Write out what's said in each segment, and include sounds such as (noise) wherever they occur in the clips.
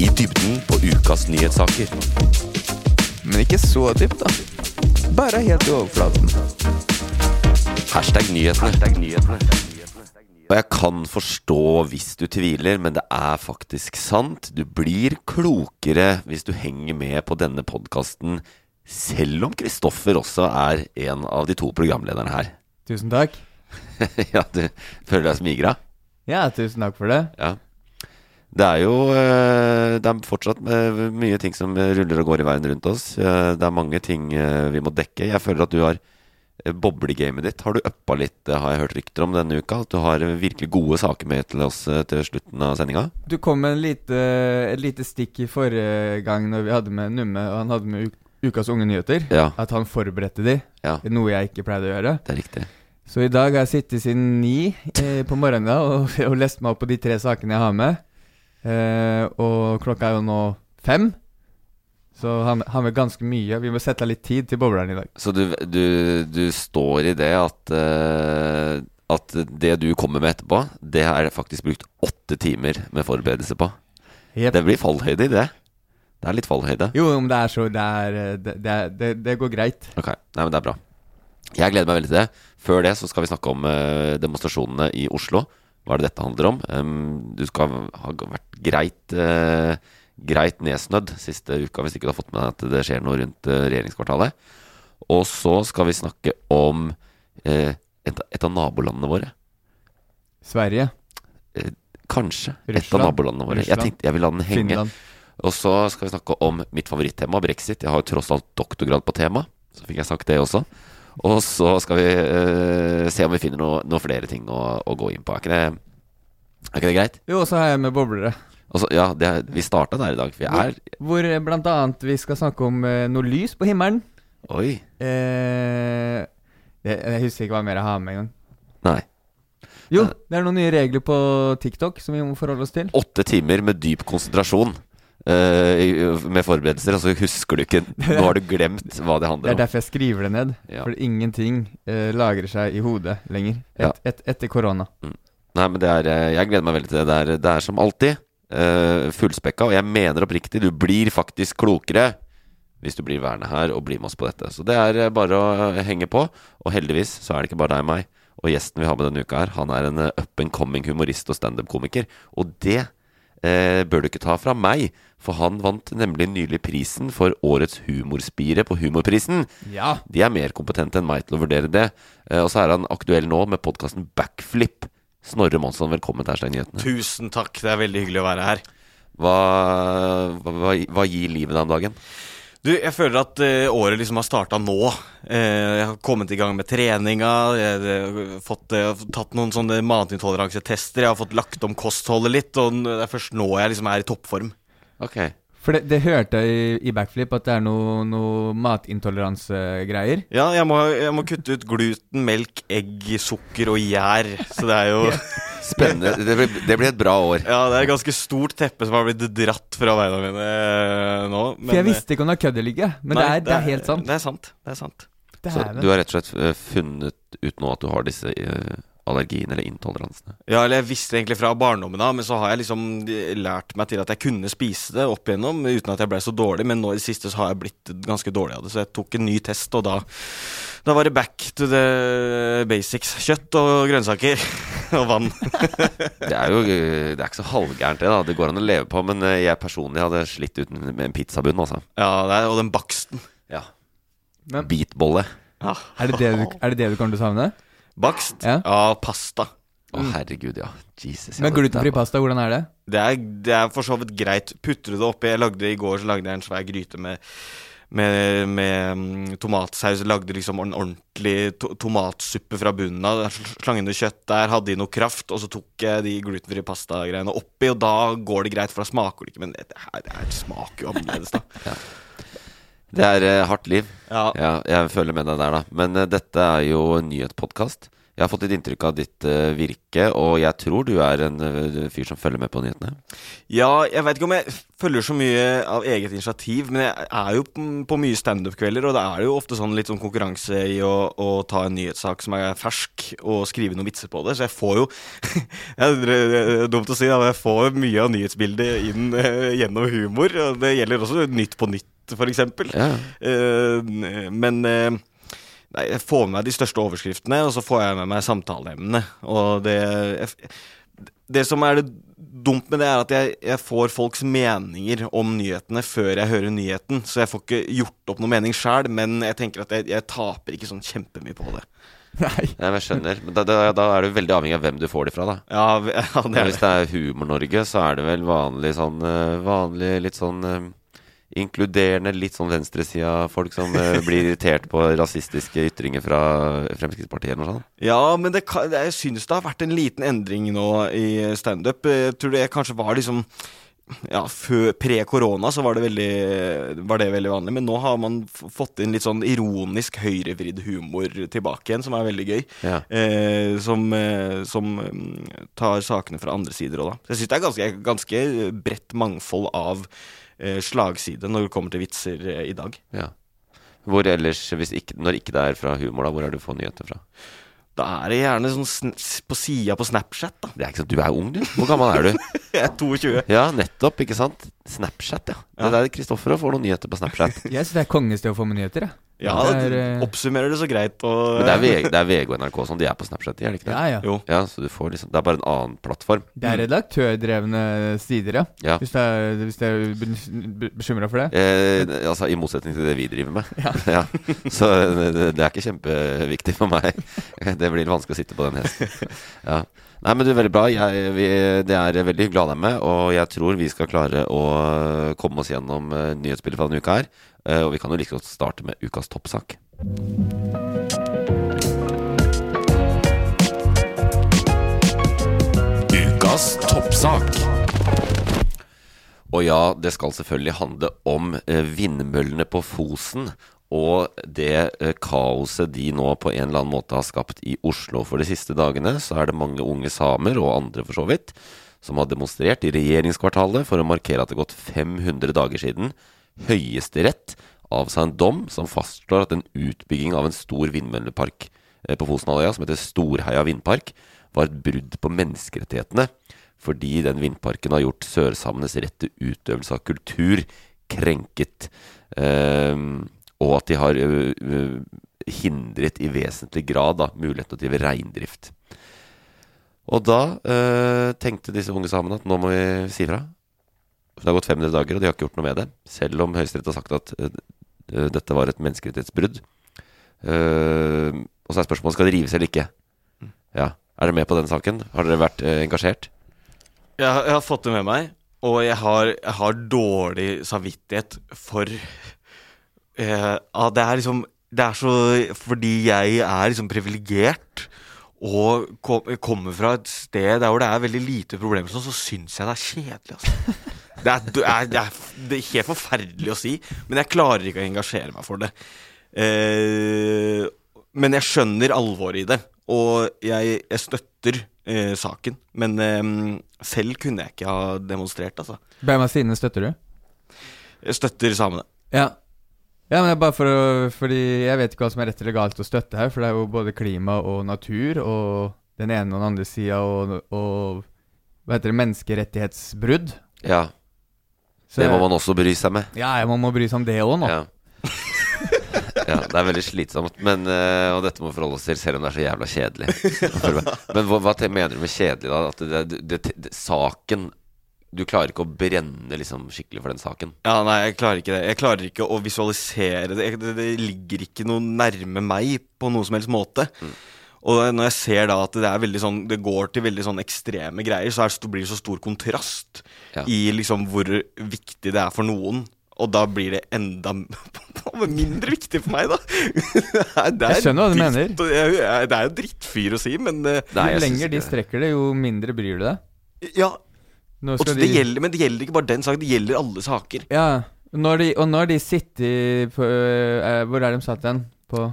I dybden på ukas nyhetssaker. Men ikke så dypt, da. Bare helt i overflaten. Hashtag nyhetene. Og jeg kan forstå hvis du tviler, men det er faktisk sant. Du blir klokere hvis du henger med på denne podkasten, selv om Kristoffer også er en av de to programlederne her. Tusen takk. (laughs) ja, du føler deg smigra? Ja, tusen takk for det. Ja. Det er jo eh, Det er fortsatt eh, mye ting som ruller og går i verden rundt oss. Eh, Det er mange ting vi må dekke. Jeg føler at du har Boblegamet ditt har du uppa litt, har jeg hørt rykter om denne uka. At du har virkelig gode saker med til oss til slutten av sendinga. Du kom med en lite, et lite stikk i forrige gang når vi hadde med Numme, og han hadde med Ukas unge nyheter. Ja, At han forberedte de. ja, Noe jeg ikke pleide å gjøre. det er riktig. Så i dag har jeg sittet siden ni eh, på morgenen og, og lest meg opp på de tre sakene jeg har med. Eh, og klokka er jo nå fem. Så han har med ganske mye. Vi må sette av litt tid til bobleren i dag. Så du, du, du står i det at eh, At det du kommer med etterpå, det er faktisk brukt åtte timer med forberedelse på. Yep. Det blir fallhøyde i det. Det er litt fallhøyde. Jo, om det er så Det, er, det, det, det, det går greit. Ok, nei, men det er bra. Jeg gleder meg veldig til det. Før det så skal vi snakke om eh, demonstrasjonene i Oslo. Hva er det dette handler om? Um, du skal ha vært greit uh, Greit nedsnødd siste uka hvis ikke du har fått med deg at det skjer noe rundt uh, regjeringskvartalet. Og så skal vi snakke om uh, et, et av nabolandene våre. Sverige, Kanskje et av nabolandene våre. Jeg tenkte jeg vil la den henge. Finland. Og så skal vi snakke om mitt favorittema, brexit. Jeg har jo tross alt doktorgrad på tema, så fikk jeg sagt det også. Og så skal vi uh, se om vi finner noen noe flere ting å, å gå inn på. Er ikke det, er ikke det greit? Jo, og så har jeg med boblere. Så- ja, det vi starta der i dag. Vi er Hvor hvor blant annet vi skal snakke om uh, noe lys på himmelen. Oi. Eh, jeg, jeg husker ikke hva mer jeg har med engang. Nei. Jo, det er noen nye regler på TikTok som vi må forholde oss til. Åtte timer med dyp konsentrasjon eh, med forberedelser, og så husker du ikke Nå har du glemt hva det handler om. Det er derfor jeg skriver det ned. Ja. For ingenting eh, lagrer seg i hodet lenger et, Ja. et, etter korona. Nei, men det er eh, Jeg gleder meg veldig til det. Det er, det er som alltid uh, fullspekka, og jeg mener oppriktig, du blir faktisk klokere hvis du blir værende her og blir med oss på dette. Så det er eh, bare å eh, henge på. Og heldigvis så er det ikke bare deg og meg. Og gjesten vi har med denne uka her, han er en eh, up and coming humorist og standup-komiker. Og det eh, bør du ikke ta fra meg, for han vant nemlig nylig prisen for Årets humorspire på Humorprisen. Ja! De er mer kompetente enn meg til å vurdere det. Eh, og så er han aktuell nå med podkasten Backflip. Snorre Monsson, velkommen til Erstein Nyhetene. Tusen takk, det er veldig hyggelig å være her. Hva, hva, hva, gir livet deg om dagen? Du, jeg føler at uh, året liksom har starta nå. Uh, jeg har kommet i gang med treninga. Jeg har fått, eh, tatt noen sånne matintoleransetester. Jeg har fått lagt om kostholdet litt, og det er først nå jeg liksom er i toppform. Ok. For det, det hørte jeg i, i backflip at det er noe, noe matintoleransegreier. Ja, jeg må, jeg må kutte ut gluten, melk, egg, sukker og gjær. Så det er jo Spennende. Det blir, det blir et bra år. Ja, det er et ganske stort teppe som har blitt dratt fra beina mine nå. nå. For jeg visste ikke om det var kødd eller ikke, men Nei, det, er, det er helt sant. Det er sant. Det er sant. Det Så du har rett og slett eh, funnet ut nå at du har disse eh, allergiene eller intoleransene? Ja, eller jeg visste egentlig fra barndommen av, men så har jeg liksom lært meg til at jeg kunne spise det opp igjennom uten at jeg ble så dårlig. Men nå i det siste så har jeg blitt ganske dårlig av det, så jeg tok en ny test, og da, da var det back to the basics. Kjøtt og grønnsaker. (laughs) og vann. (laughs) Det er jo eh, Det er ikke så halvgærent, det. da Det går an å leve på. Men eh, jeg personlig hadde slitt uten med en pizzabunn, altså. Ja, det er, og den baksten. Ja. Men- Beatbolle. Ja. Er det det, du, er det det du kommer til å savne? Bakst? Ja. Ja, pasta. Å, herregud, ja. Jesus. Men glutenfri pasta, hvordan er det? Det er, det er for så vidt greit. Putter du det oppi Jeg lagde I går så lagde jeg en svær gryte med med, med mm, tomatsaus. Lagde liksom en ordentlig to tomatsuppe fra bunnen av. sl- Slang inn kjøtt der, hadde i noe kraft, og så tok jeg de glutenfrie pastagreiene oppi, og da går det greit, for da smaker det ikke. Men det, her, det her smaker jo annerledes, da. (laughs) Det er eh, hardt liv. Ja. Ja, jeg føler med deg der, da. Men eh, dette er jo en nyhetspodkast. Jeg har fått et inntrykk av ditt eh, virke, og jeg tror du er en eh, fyr som følger med på nyhetene. Ja, jeg vet ikke om jeg følger så mye av eget initiativ, men jeg er jo på, på mye standup-kvelder, og det er jo ofte sånn litt sånn konkurranse i å, å ta en nyhetssak som er fersk, og skrive noen vitser på det. Så jeg får jo (laughs) ja, Det er dumt å si, da, men jeg får mye av nyhetsbildet inn eh, gjennom humor. Og det gjelder også Nytt på nytt, for eksempel. Ja. Eh, men uh, Nei, jeg får med meg de største overskriftene, og så får jeg med meg samtaleemnene. Og det jeg, Det som er det dumt med det, er at jeg, jeg får folks meninger om nyhetene før jeg hører nyheten. Så jeg får ikke gjort opp noe mening sjæl, men jeg tenker at jeg, jeg taper ikke sånn kjempemye på det. Nei. Nei jeg skjønner. Men da, da, da er du veldig avhengig av hvem du får det fra, da. Ja, (laughs) ja det er det. hvis det. er Humor-Norge, så er det vel vanlig sånn eh, Vanlig litt sånn inkluderende, litt sånn venstresida-folk som uh, (laughs) blir irritert på rasistiske ytringer fra Fremskrittspartiet eller noe sånt. Ja, men det, jeg synes det har vært en liten endring nå i standup. Jeg tror det kanskje var liksom ja, Pre-korona så var det, veldig, var det veldig vanlig, men nå har man fått inn litt sånn ironisk høyrevridd humor tilbake igjen, som er veldig gøy. Ja. Eh, som eh, som mm, tar sakene fra andre sider òg, da. Så jeg syns det er ganske, ganske bredt mangfold av slagside når det kommer til vitser eh, i dag. ja. Hvor ellers, hvis ikke, når ikke det er fra humor, da, hvor er det du får nyheter fra? Da er det gjerne sånn på sida på Snapchat, da. Det er ikke sant, Du er ung, du. Hvor gammel er du? (laughs) Jeg er 22. Ja, nettopp. ikke sant? Snapchat, ja. Det er Kristoffer får noen nyheter på Snapchat. (laughs) Jeg syns det er kongested å få med nyheter, jeg. Ja, det det er, eh, oppsummerer det så greit Og... Men det er, VG, det er VG og NRK som de er på Snapchat, er det ikke det? Ja, ja. Jo. Ja, så du får liksom Det er bare en annen plattform. Det er redaktørdrevne sider, ja. Ja. Hvis du er, hvis det er bekymra for det. Eh, altså I motsetning til det vi driver med. Ja. (laughs) Så det, det er ikke kjempeviktig for meg. (laughs) Det blir vanskelig å sitte på den hesten. (laughs) Ja. Nei, men du, veldig bra. Jeg, vi, det er veldig hyggelig å ha deg med. Og jeg tror vi skal klare å komme oss gjennom uh, nyhetsbildet fra denne uka her. Eh, og vi kan jo like godt starte med ukas toppsak. Ukas toppsak. Og ja, det skal selvfølgelig handle om eh, vindmøllene på Fosen. Og det eh, kaoset de nå på en eller annen måte har skapt i Oslo. For de siste dagene så er det mange unge samer, og andre for så vidt, som har demonstrert i regjeringskvartalet for å markere at det har gått 500 dager siden Høyesterett avsa en dom som fastslår at en utbygging av en stor vindmøllepark eh, på Fosenhalvøya, som heter Storheia vindpark, var et brudd på menneskerettighetene fordi den vindparken har gjort sørsamenes rett til utøvelse av kultur krenket. Ehm, og at de har hindret i vesentlig grad da, muligheten til å drive reindrift. Og da øh, tenkte disse unge samene at nå må vi si fra. Det har gått 500 dager, og de har ikke gjort noe med det. Selv om Høyesterett har sagt at ø, ø, dette var et menneskerettighetsbrudd. Uh, og så er spørsmålet skal det rives eller ikke. Ja, Er dere med på den saken? Har dere vært øh, engasjert? Jeg, jeg har fått det med meg, og jeg har, jeg har dårlig samvittighet for eh, Det er liksom Det er så Fordi jeg er liksom privilegert og kom, kommer fra et sted der hvor det er veldig lite problemer, sånn, så syns jeg det er kjedelig. Altså. (laughs) Det, er, det, er, det, er, det er helt forferdelig å si, men jeg klarer ikke å engasjere meg for det. Eh, men jeg skjønner alvoret i det, og jeg, jeg støtter eh, saken. Men eh, selv kunne jeg ikke ha demonstrert, altså. Sidene støtter du? Jeg støtter samene. Ja. Ja, men bare for å Fordi jeg vet ikke hva som er rett eller galt å støtte her, for det er jo både klima og natur og den ene og den andre sida og, og Hva heter det? Menneskerettighetsbrudd. Ja, Så det må man også bry seg med. Ja, man må bry seg om det òg nå. Ja. (laughs) Ja, det er veldig slitsomt. Men, eh, og dette må vi forholde oss til, selv om det er så jævla kjedelig. (laughs) Men hva, hva mener du med kjedelig, da? At det, det, det, det, saken Du klarer ikke å brenne liksom skikkelig for den saken? Ja, nei, jeg klarer ikke det. Jeg klarer ikke å visualisere det. Jeg- Det, det ligger ikke noe nærme meg på noen som helst måte. Og når jeg ser da at det er veldig sånn Det går til veldig sånn ekstreme greier, så er det, blir det så stor kontrast Ja. i liksom hvor viktig det er for noen. Og da blir det enda (laughs) mindre viktig for meg, da. (laughs) Det er Jeg skjønner hva du dritt- mener. Det er jo drittfyr å si, men eh, Nei, jo lenger de strekker det, jo mindre bryr du deg. Ja. Det de gjelder, men det gjelder ikke bare den saken, det gjelder alle saker. Ja. Når de, og når de sitter på uh, Hvor er de satt igjen? På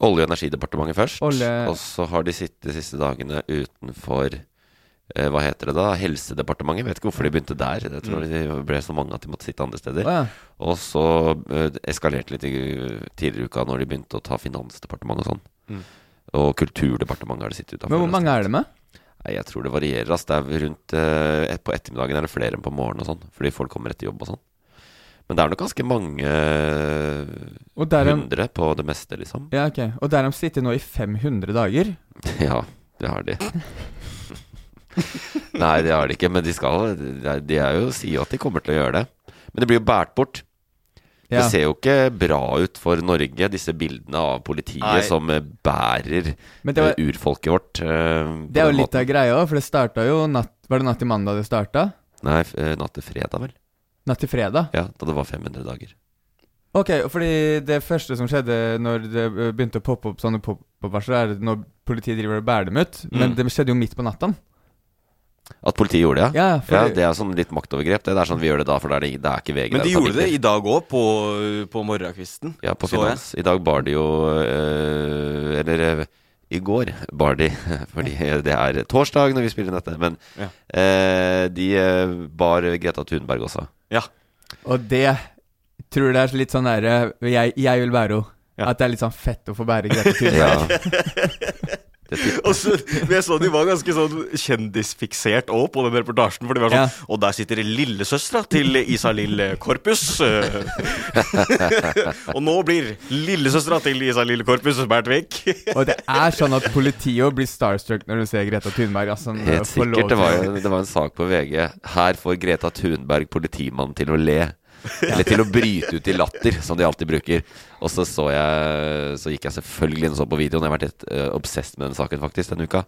Olje- og energidepartementet først. Olje- Og så har de sittet de siste dagene utenfor uh, Hva heter det da? Helsedepartementet. Vet ikke hvorfor de begynte der. Jeg tror Mm. det ble så mange at de måtte sitte andre steder. Ja. Og så uh, eskalerte litt i tidligere i uka når de begynte å ta Finansdepartementet og sånn. Mm. Og Kulturdepartementet har de sittet utafor. Men hvor mange er det med? Nei, Jeg tror det varierer. Altså. Det er rundt eh, På ettermiddagen er det flere enn på morgenen og sånn. Fordi folk kommer etter jobb og sånn. Men det er nok ganske mange hundre på det meste, liksom. ja, ok. Og der har de sittet nå i 500 dager. (laughs) Ja, det har de. Nei, det har de ikke, men de skal De er- jo sier at de kommer til å gjøre det. Men det blir jo båret bort. Ja. Det ser jo ikke bra ut for Norge, disse bildene av politiet Nei. som eh, bærer var, eh, urfolket vårt. Uh, det er jo litt av greia òg, for det starta jo natt Var det natt til mandag det starta? Nei, natt til fredag, vel. Natt til fredag? Ja, da det var 500 dager. Ok, fordi det første som skjedde når det begynte å poppe opp sånne pop-opp-varsler, er når politiet driver og bærer dem ut. Men Mm. det skjedde jo midt på natta. At politiet gjorde det, ja? Ja, for Ja, det er sånn litt maktovergrep. Det, det er sånn vi gjør det da, for det er det, det er ikke VG. Men de gjorde det i dag òg, på, på morgenkvisten. Ja, på finans. I dag bar de jo øh, Eller øh, i går bar de, (laughs) fordi det er torsdag når vi spiller dette. Men Ja. øh, de øh, bar Greta Thunberg også. Ja. Og det tror det er litt sånn derre jeg, jeg vil bære henne. Ja. At det er litt sånn fett å få bære Greta (laughs) Thunberg. Ja. (laughs) Og så, men jeg så de var ganske sånn kjendisfiksert òg på den reportasjen. For de var sånn Og der sitter lillesøstera til Isalill Korpus. (laughs) og nå blir lillesøstera til Isalill Korpus båret vekk. (laughs) Og det er sånn at politiet blir starstruck når du ser Greta Thunberg. Altså, Helt sikkert. Det var, jo- det var en sak på VG. Her får Greta Thunberg politimannen til å le. Eller til å bryte ut i latter, som de alltid bruker. Og så så jeg Så gikk jeg selvfølgelig inn og så på videoen. Jeg har vært helt uh, obsessed med den saken faktisk denne uka.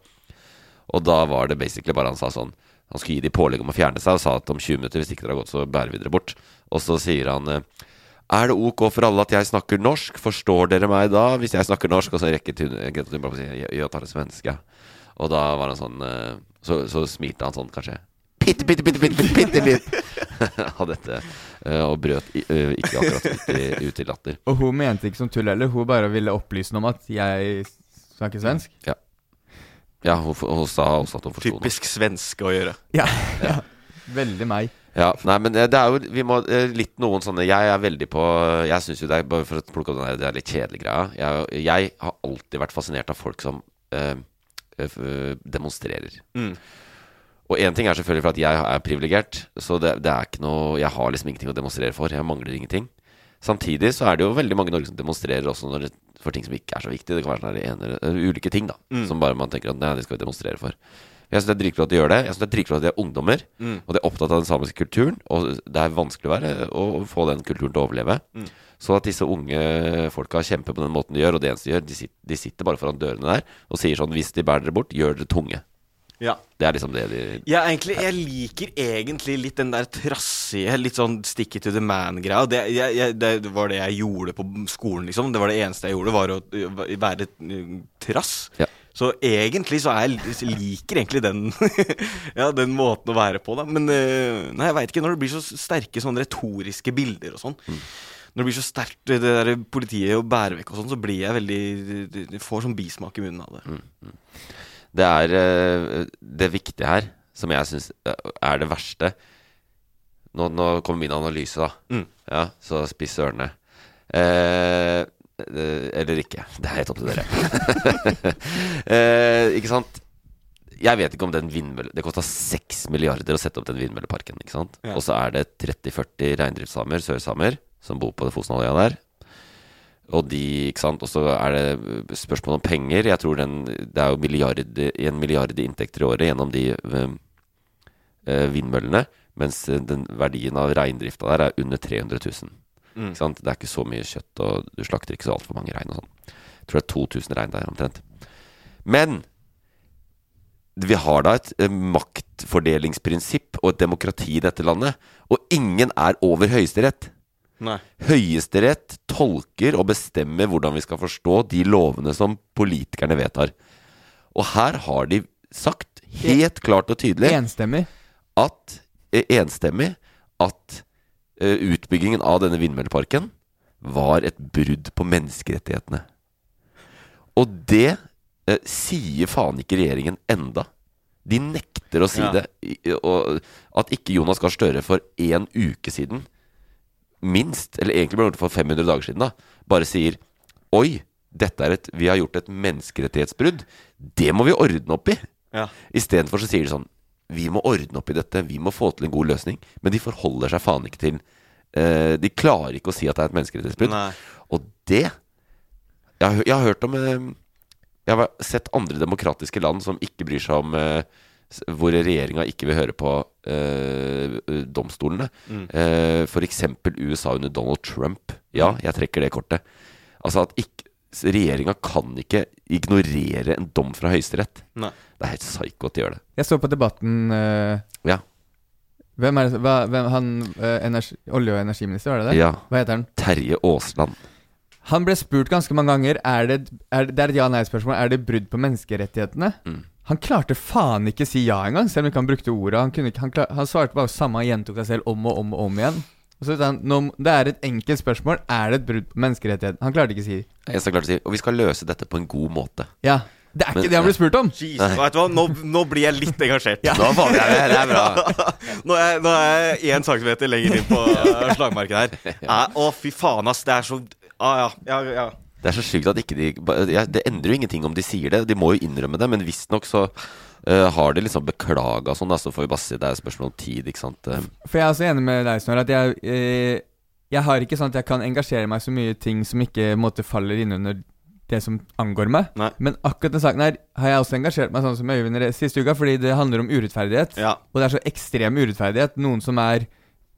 Og da var det basically bare han sa sånn Han skulle gi de pålegg om å fjerne seg, og sa at om 20 minutter, hvis ikke dere har gått, så bærer vi dere bort. Og så sier han uh, er det ok for alle at jeg snakker norsk? Forstår dere meg da, hvis jeg snakker norsk? Og så rekker Greta Thunberg å si ja, tar det svenske. Og da var han sånn eh, Så, så smilte han sånn, kanskje. Bitte, bitte, bitte, bitte, bitte, bitte litt (laughs) av dette. eh, og brøt i, eh, ikke akkurat ut i, latter. Og hun mente ikke som tull heller. Hun bare ville opplyse om at jeg snakker svensk. Ja, hun, hun sa også at hun forsto noe. Typisk svenske å gjøre. (laughs) Ja, ja. Veldig meg. Ja, nei, men eh, det er jo Vi må litt noen sånne Jeg er veldig på Jeg syns jo det er Bare for å plukke opp den der Det er litt kjedelige greia. Jeg, jeg har alltid vært fascinert av folk som øh, øh, eh, demonstrerer. Mm. Og én ting er selvfølgelig for at jeg er privilegert, så det, det er ikke noe Jeg har liksom ingenting å demonstrere for. Jeg mangler ingenting. Samtidig så er det jo veldig mange i Norge som demonstrerer også når for ting som ikke er så viktig. Det kan være sånne ene, ulike ting da Mm. som bare man tenker at nei, det skal vi demonstrere for. Jeg syns det er dritkult at de gjør det. Jeg synes det er dritkult at de er ungdommer. Mm. Og de er opptatt av den samiske kulturen. Og det er vanskelig å, være, å få den kulturen til å overleve. Mm. Så at disse unge folka kjemper på den måten de gjør, og det eneste de gjør, de sitter, de sitter bare foran dørene der og sier sånn Hvis de bærer dere bort, gjør dere tunge. Ja. Det er liksom det de Jeg, egentlig, jeg liker egentlig litt den der trassige, litt sånn stick it to the man-greia. Det, det var det jeg gjorde på skolen, liksom. Det var det eneste jeg gjorde, var å være uh, trass. Ja. Så egentlig så er jeg liker egentlig den (laughs) Ja, den måten å være på, da. Men uh, nei, jeg veit ikke. Når det blir så sterke sånne retoriske bilder og sånn. Når det blir så sterkt det der politiet å bære vekk og sånn, så blir jeg veldig Jeg får sånn bismak i munnen av det. Det er eh, det viktige her, som jeg syns er det verste. Nå, nå kommer min analyse, da. Mm. Ja, så spiss ørene. Eh, eh, eller ikke. Det er helt opp til dere. (laughs) eh, ikke sant? Jeg vet ikke om den vindmølle Det kosta 6 milliarder å sette opp den vindmølleparken. Ikke sant? Ja. Og så er det 30-40 reindriftssamer, sørsamer, som bor på det Fosenhalvøya der. Og de, ikke sant, og så er det spørsmål om penger. Jeg tror den, det er jo milliard, en milliard i inntekter i året gjennom de eh, eh, vindmøllene. Mens den verdien av reindrifta der er under 300 000. Ikke sant? Det er ikke så mye kjøtt, og du slakter ikke så altfor mange rein og sånn. Jeg tror det er 2000 rein der omtrent. Men vi har da et eh, maktfordelingsprinsipp og et demokrati i dette landet, og ingen er over Høyesterett. Nei. Høyesterett tolker og bestemmer hvordan vi skal forstå de lovene som politikerne vedtar. Og her har de sagt helt klart og tydelig Enstemmig. at eh, enstemmig at uh, utbyggingen av denne vindmølleparken var et brudd på menneskerettighetene. Og det uh, sier faen ikke regjeringen enda. De nekter å si Ja. det. Og at ikke Jonas Gahr Støre for én uke siden, minst, eller egentlig ble det for 500 dager siden, da, bare sier Oi, dette er et, vi har gjort et menneskerettighetsbrudd. Det må vi ordne opp i. Ja. Istedenfor så sier de sånn Vi må ordne opp i dette, vi må få til en god løsning. Men de forholder seg faen ikke til eh, De klarer ikke å si at det er et menneskerettighetsbrudd. Og det Jeg jeg har hørt om eh, Jeg har sett andre demokratiske land som ikke bryr seg om eh, Hvor regjeringa ikke vil høre på eh, domstolene. Mm. Eh, for eksempel USA under Donald Trump. Ja, jeg trekker det kortet. Altså at ikke Regjeringa kan ikke ignorere en dom fra Høyesterett. Nei. Det er helt psyko at de gjør det. Jeg så på debatten eh, Ja. Hvem er det hva, hvem, Han eh, energi, olje- og energiminister, var det det? Ja. Hva heter han? Terje Aasland. Han ble spurt ganske mange ganger Er det, er, det- det er et ja-nei-spørsmål. Er det brudd på menneskerettighetene? Mm. Han klarte faen ikke si ja engang, selv om ikke han brukte ordet. Han, kunne ikke, han, klar, han svarte bare samme og gjentok seg selv om og om og om igjen. Og så han nå, Det er et enkelt spørsmål. Er det et brudd på menneskerettighetene? Han klarte ikke å si Jeg skal klart si Og vi skal løse dette på en god måte. ja. Det er Men- ikke det han ble spurt om! (laughs) Jesus, vet du hva? Nå, nå blir jeg litt engasjert. Nå faen, det er, det er bra. Nå (laughs) er, nå er jeg én centimeter lenger inn på (laughs) slagmarken her. Ja, å, fy faen, ass. Det er så ah, ja, ja, ja. Det er så sjukt at ikke de ja, Det endrer jo ingenting om de sier det. De må jo innrømme det, men visstnok så uh, har de liksom beklaga sånn, da, så får vi bare si det er et spørsmål om tid, ikke sant. Eh, For jeg er også enig med deg, Snorre, at jeg, eh, jeg har ikke sånn at jeg kan engasjere meg så mye i ting som ikke måte, faller inn under det som angår meg. Nei. Men akkurat den saken her har jeg også engasjert meg sånn som Øyvind i siste uka, fordi det handler om urettferdighet. ja. Og det er så ekstrem urettferdighet. Noen som er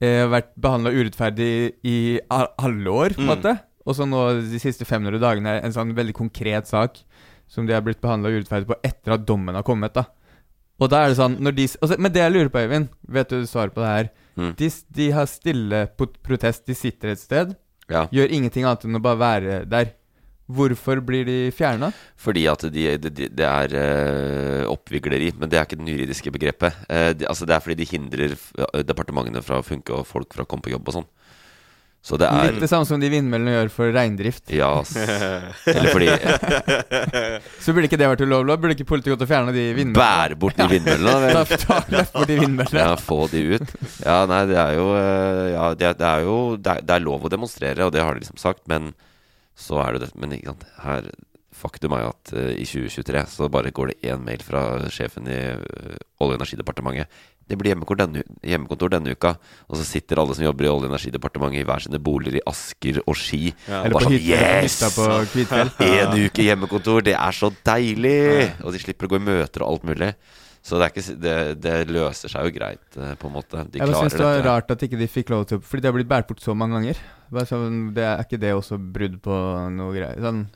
eh, vært behandla urettferdig i alle år, på en Mm. måte. Og så nå de siste 500 dagene en sånn veldig konkret sak som de har blitt behandla urettferdig på etter at dommen har kommet. da Og da er det sånn når de, s- og så- Men det jeg lurer på, Øyvind, vet du svaret på det her? Mm. De, de har stille på protest, de sitter et sted, ja. gjør ingenting annet enn å bare være der. Hvorfor blir de fjerna? Fordi at det de, de, det er eh, oppvigleri, men det er ikke det juridiske begrepet. Eh, de, altså Det er fordi de hindrer departementene fra å funke og folk fra å komme på jobb og sånn. Så det er Litt det samme som de vindmøllene gjør for reindrift. Ja, ass. Eller fordi (laughs) Så burde ikke det vært ulovlig? Burde ikke politiet gått og fjerna de vindmøllene? Bære bort de vindmøllene. Ta, (laughs) ta løft bort de vindmøllene. Ja, få de ut. Ja, nei, det er jo eh, Ja, det, det er jo det er, det er lov å demonstrere, og det har de liksom sagt, men så er det det Men ikke sant, her Faktum er jo at uh, i 2023 så bare går det én mail fra sjefen i uh, Olje- og energidepartementet. Det blir denne, hjemmekontor denne uka. Og så sitter alle som jobber i Olje- og energidepartementet i hver sine boliger i Asker og Ski. Ja. Og bare sånn, yes! Én. (laughs) Uke hjemmekontor, det er så deilig! Og de slipper å gå i møter og alt mulig. Så det, ikke, det, det løser seg jo greit, eh, på en måte. De Jeg synes det var dette. rart at ikke de fikk lov til Fordi det har blitt båret bort så mange ganger. Sånn, det er ikke det også brudd på noe greier? Sånn,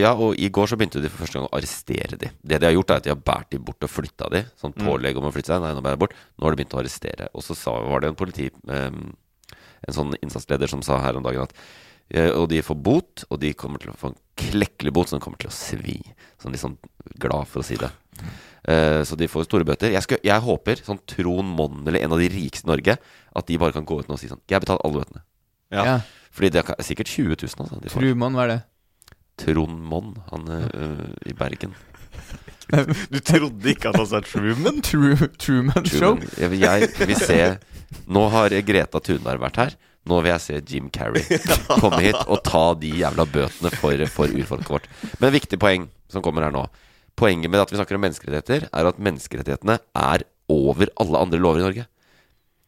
Ja, og i går så begynte de for første gang å arrestere de. Det de har gjort, er at de har båret de bort og flytta de. Sånn Mm. pålegg om å flytte seg. Nei, nå bærer jeg bort. Nå har de begynt å arrestere. Og så sa, var det en politi em, En sånn innsatsleder som sa her om dagen at eh, Og de får bot, og de kommer til å få en klekkelig bot som kommer til å svi. Sånn litt sånn glad for å si det. Eh, så de får store bøter. Jeg, skal, jeg håper sånn Trond Monn eller en av de rikeste i Norge, at de bare kan gå ut nå og si sånn Jeg har betalt alle bøtene. Ja. ja. Fordi det er sikkert 20 000. Altså, Trumann, hva er det? Trond Monn, han øh, i Bergen. (laughs) Du trodde ikke at han sa Truman? (laughs) True, Truman Show? Truman. Jeg, jeg vil se Nå har Greta Thunberg vært her. Nå vil jeg se Jim Carrey (laughs) komme hit og ta de jævla bøtene for, for urfolket vårt. Men viktig poeng som kommer her nå. Poenget med at vi snakker om menneskerettigheter, er at menneskerettighetene er over alle andre lover i Norge.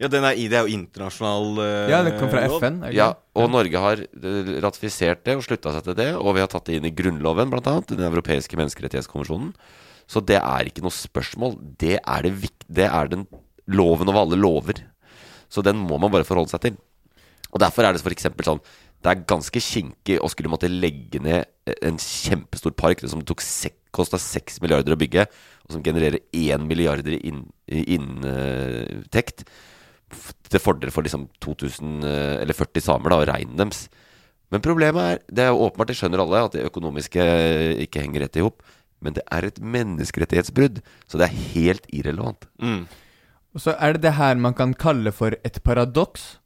Ja, den er, det er jo internasjonal uh, Ja, det kom fra lov. FN. er Ja, ikke? og Norge har eh, ratifisert det og slutta seg til det, og vi har tatt det inn i Grunnloven, annet, Den europeiske menneskerettighetskonvensjonen. Så det er ikke noe spørsmål. Det er, det det er den loven over alle lover. Så den må man bare forholde seg til. Og derfor er det for eksempel sånn Det er ganske kinkig å skulle måtte legge ned en kjempestor park som tok kosta 6 milliarder å bygge, og som genererer 1 milliarder i inn- inntekt f- til fordel for liksom 2000 eh, eller 40 samer da, og reinen deres. Men problemet er Det er jo åpenbart, det skjønner alle, at det økonomiske eh, ikke henger rett i hop. Men det er et menneskerettighetsbrudd, så det er helt irrelevant. Mm. Og så er det det her man kan kalle for et paradoks.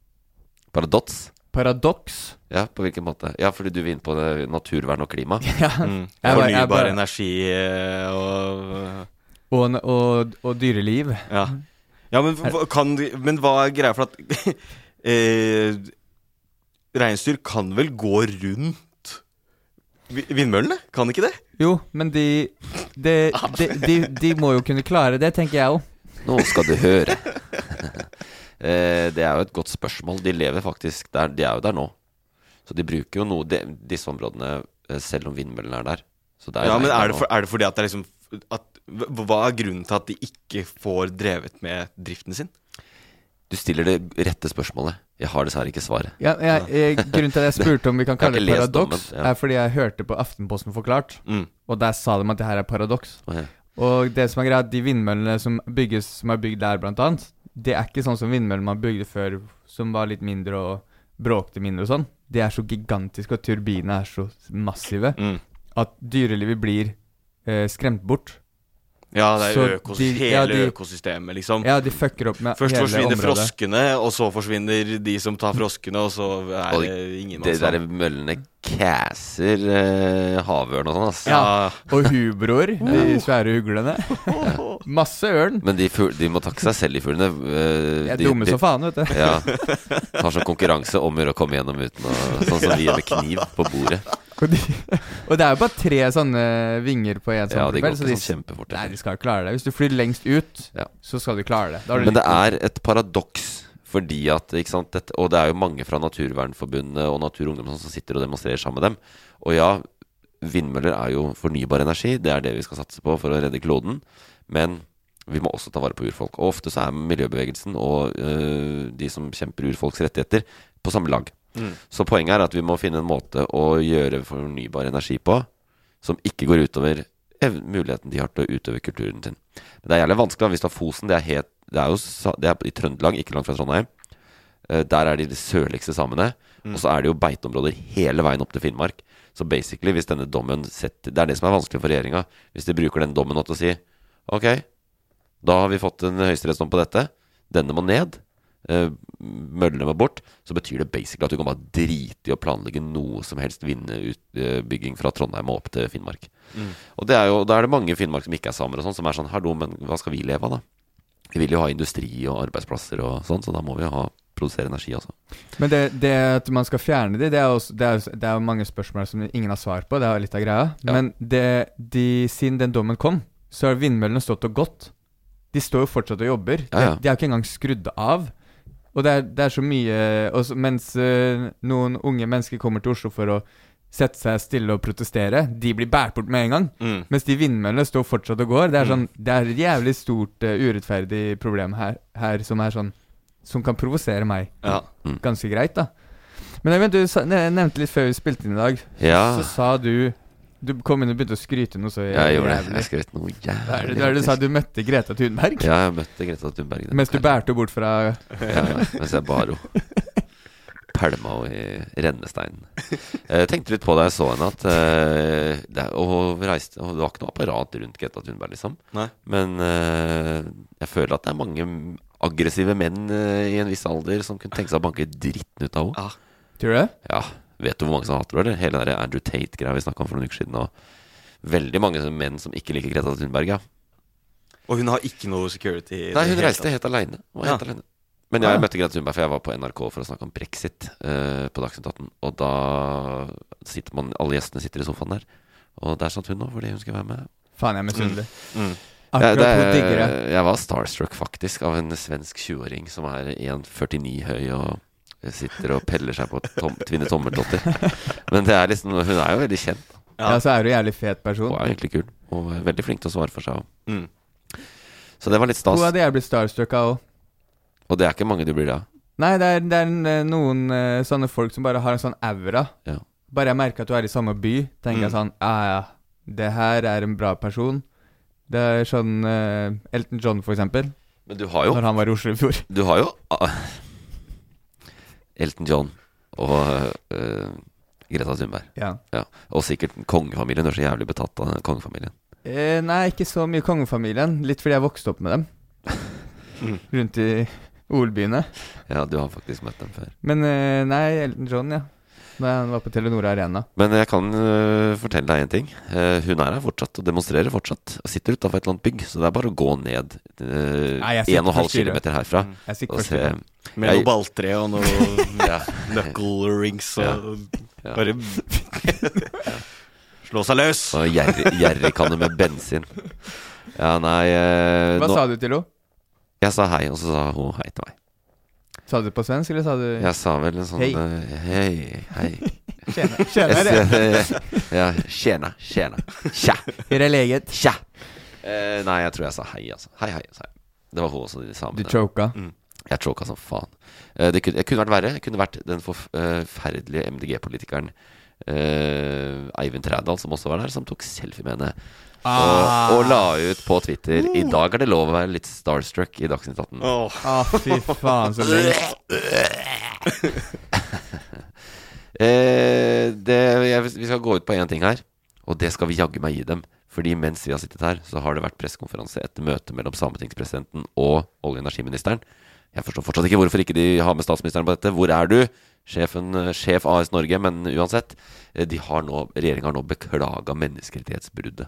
Paradoks. Paradoks. Ja, på hvilken måte? Ja, fordi du vil inn på det, naturvern og klima. (laughs) Ja. Mm. Jeg bare- jeg Fornybar bare- energi eh, og Og, og, og dyreliv. Ja. Ja men, kan, men hva er greia for at (laughs) eh, Reinsdyr kan vel gå rundt vindmøllene? Kan ikke det? Jo, men de de, de, de de må jo kunne klare det, tenker jeg òg. Nå skal du høre. (laughs) eh, det er jo et godt spørsmål. De lever faktisk der. De er jo der nå. Så de bruker jo noe de, disse områdene, eh, selv om vindmøllene er der. Så det er Ja, men er det, for, er det fordi at det er liksom at, hva- er grunnen til at de ikke får drevet med driften sin? Du stiller det rette spørsmålet. Jeg har dessverre ikke svaret. Ja, jeg, jeg, grunnen til at jeg spurte om vi kan kalle det paradoks, ja. er fordi jeg hørte på Aftenposten forklart, Mm. og der sa de at det her er paradoks. Okay. Og det som er greia, de vindmøllene som bygges, som er bygd der, blant annet, det er ikke sånn som vindmøllene man bygde før, som var litt mindre og bråkte mindre og sånn. De er så gigantiske, og turbinene er så massive, Mm. at dyrelivet blir eh, skremt bort. Ja, det er Så økos de- hele ja, de- økosystemet, liksom. Ja, de fucker opp med Først hele forsvinner froskene, og så forsvinner de som tar froskene, og så er Og det ingen De der møllene casser eh, havørn og sånn, ass. Ja. Og hubroer, de svære uglene. (laughs) Masse ørn. Men de, de må takke seg selv, de fuglene. eh, De er dumme de- som faen, vet du. Ja. Har sånn konkurranse om å komme gjennom uten å Sånn som vi gjør med kniv på bordet. Og, (laughs) de, og det er jo bare tre sånne vinger på en sånn Ja, de går propell, så de, sånn kjempefort. nei, de skal klare det. Hvis du flyr lengst ut, Ja. så skal du klare det. Du Men det er et paradoks. Fordi at, ikke sant, dette, Og det er jo mange fra Naturvernforbundet og Natur og Ungdom som sitter og demonstrerer sammen med dem. Og ja, vindmøller er jo fornybar energi. Det er det vi skal satse på for å redde kloden. Men vi må også ta vare på urfolk. Og ofte så er miljøbevegelsen og øh, de som kjemper urfolks rettigheter, på samme lag. Mm. Så poenget er at vi må finne en måte å gjøre fornybar energi på som ikke går utover muligheten de har til å utøve kulturen sin. Men det er jævlig vanskelig hvis du har Fosen. Det er, helt, det er jo det er i Trøndelag, ikke langt fra Trondheim. Eh, Der er de de sørligste samene. Og så er det jo beiteområder hele veien opp til Finnmark. Så basically, hvis denne dommen setter Det er det som er vanskelig for regjeringa. Hvis de bruker den dommen til å si Ok, da har vi fått en høyesterettsdom på dette. Denne må ned. Eh, Møllene må bort. Så betyr det basically at du kan bare drite i å planlegge noe som helst vindutbygging fra Trondheim og opp til Finnmark. Og det er jo, da er det mange i Finnmark som ikke er samer, og sånn, som er sånn Hallo, men hva skal vi leve av, da? Vi vil jo ha industri og arbeidsplasser og sånn, så da må vi jo ha produsere energi også. Men det, det at man skal fjerne de, det er, også, det, er, det er mange spørsmål som ingen har svar på. Det er litt av greia. Ja. Men det, de, siden den dommen kom, så har vindmøllene stått og gått. De står jo fortsatt og jobber. Ja, ja. De, de er jo ikke engang skrudd av. Og det er, det er så mye også, Mens uh, noen unge mennesker kommer til Oslo for å sette seg stille og protestere, de blir båret bort med en gang. Mm. Mens de vindmøllene står fortsatt og går. Det er, sånn, det er et jævlig stort uh, urettferdig problem her, her som er sånn Som kan provosere meg Ja. ganske greit, da. Men jeg vet, du nevnte litt før vi spilte inn i dag, Ja, så sa du Du kom inn og begynte å skryte noe så jeg gjorde det. Jeg skrøt noe er det jævlig. hva er det du sa du møtte Greta Thunberg? Ja, jeg møtte Greta Thunberg. Mens du bærte henne bort fra Ja, mens jeg bar henne. Pælma henne i rennesteinen. Jeg tenkte litt på da jeg så henne, at uh, det, og reiste, og det var ikke noe apparat rundt Greta Thunberg, liksom. Nei. Men uh, jeg føler at det er mange aggressive menn uh, i en viss alder som kunne tenke seg å banke dritten ut av henne. Ja. Tror du det? Ja, vet du hvor mange som hater henne, eller? Hele den Andrew Tate-greia vi snakka om for noen uker siden. Og veldig mange menn som ikke liker Greta Thunberg, ja. Og hun har ikke noe security? Nei, hun reiste helt aleine. Ja. alene. Men jeg Ja. møtte Greta Thunberg, for jeg var på NRK for å snakke om brexit uh, på Dagsnytt 18. Og da sitter man Alle gjestene sitter i sofaen der. Og der satt hun nå, fordi hun skulle være med. Faen, jeg er misunnelig. Mm. Akkurat det- hun. Jeg var starstruck faktisk av en svensk 20-åring som er 1,49 høy og sitter og peller seg på tom, Tvinne tommeltotter. Men det er liksom hun er jo veldig kjent. Ja. Ja. så er hun en jævlig fet person. Hun er egentlig kul. Og er veldig flink til å svare for seg. Mm. Så det var litt stas. Hun hadde jeg blitt starstruck av òg. Og det er ikke mange du blir da? Nei, det er, det er eh, noen uh, sånne folk som bare har en sånn aura. Ja. Bare jeg merker at du er i samme by, tenker jeg Mm. sånn Ja, ja, det her er en bra person. Det er sånn uh, Elton John, for eksempel. Men du har jo Når han var i Oslo i fjor. Du har jo ah, Elton John og uh, Greta Thunberg. Ja. Ja. Og sikkert kongefamilien. Du er så jævlig betatt av kongefamilien. Eh, nei, ikke så mye kongefamilien. Litt fordi jeg vokste opp med dem. Mm. (laughs) Rundt i OL-byene. Ja, du har faktisk møtt dem før. Men eh, nei, Elton John, ja. Da jeg var på Telenor Arena. Men jeg kan uh, fortelle deg en ting. Uh, hun er her fortsatt og demonstrerer fortsatt. Og sitter utafor et eller annet bygg, så det er bare å gå ned Nei, 1,5 på km herfra Jeg sitter og se Med Jeg- noe balltre og noe (laughs) ja. knuckle rings og Ja. Bare (laughs) Slå seg løs. Og jerrykanne med bensin. Ja, nei øh, Hva nå, sa du til henne? Jeg sa hei, og så sa hun hei til meg. Sa du det på svensk, eller sa du Jeg sa vel en sånn Hei. øh, Hei, hei. (laughs) Tjena, Jeg tjena, det. ja, tjena, tjena. Tja, Hur är läget? tja. Eh, nei, jeg tror jeg sa hei, altså. Hei, hei, sa jeg. Det var hun også, de Du choka? Mm. Jeg choka som faen. Eh, det, kunne, det kunne vært verre. Jeg kunne vært den forferdelige MDG-politikeren eh, Eivind Trædal, som også var der, som tok selfie med henne. Ah. Og, og la ut på Twitter I dag er det lov å være litt starstruck i Dagsnytt 18. Oh. Ah, fy faen, så. (laughs) Eh, det, jeg, vi skal gå ut på én ting her, og det skal vi jaggu meg gi dem. Fordi mens vi har sittet her, så har det vært pressekonferanse etter møte mellom sametingspresidenten og olje- og energiministeren. Jeg forstår fortsatt ikke hvorfor ikke de har med statsministeren på dette. Hvor er du? Sjefen, eh, sjef AS Norge, men uansett. eh, De har nå, Regjeringa har nå beklaga menneskerettighetsbruddet.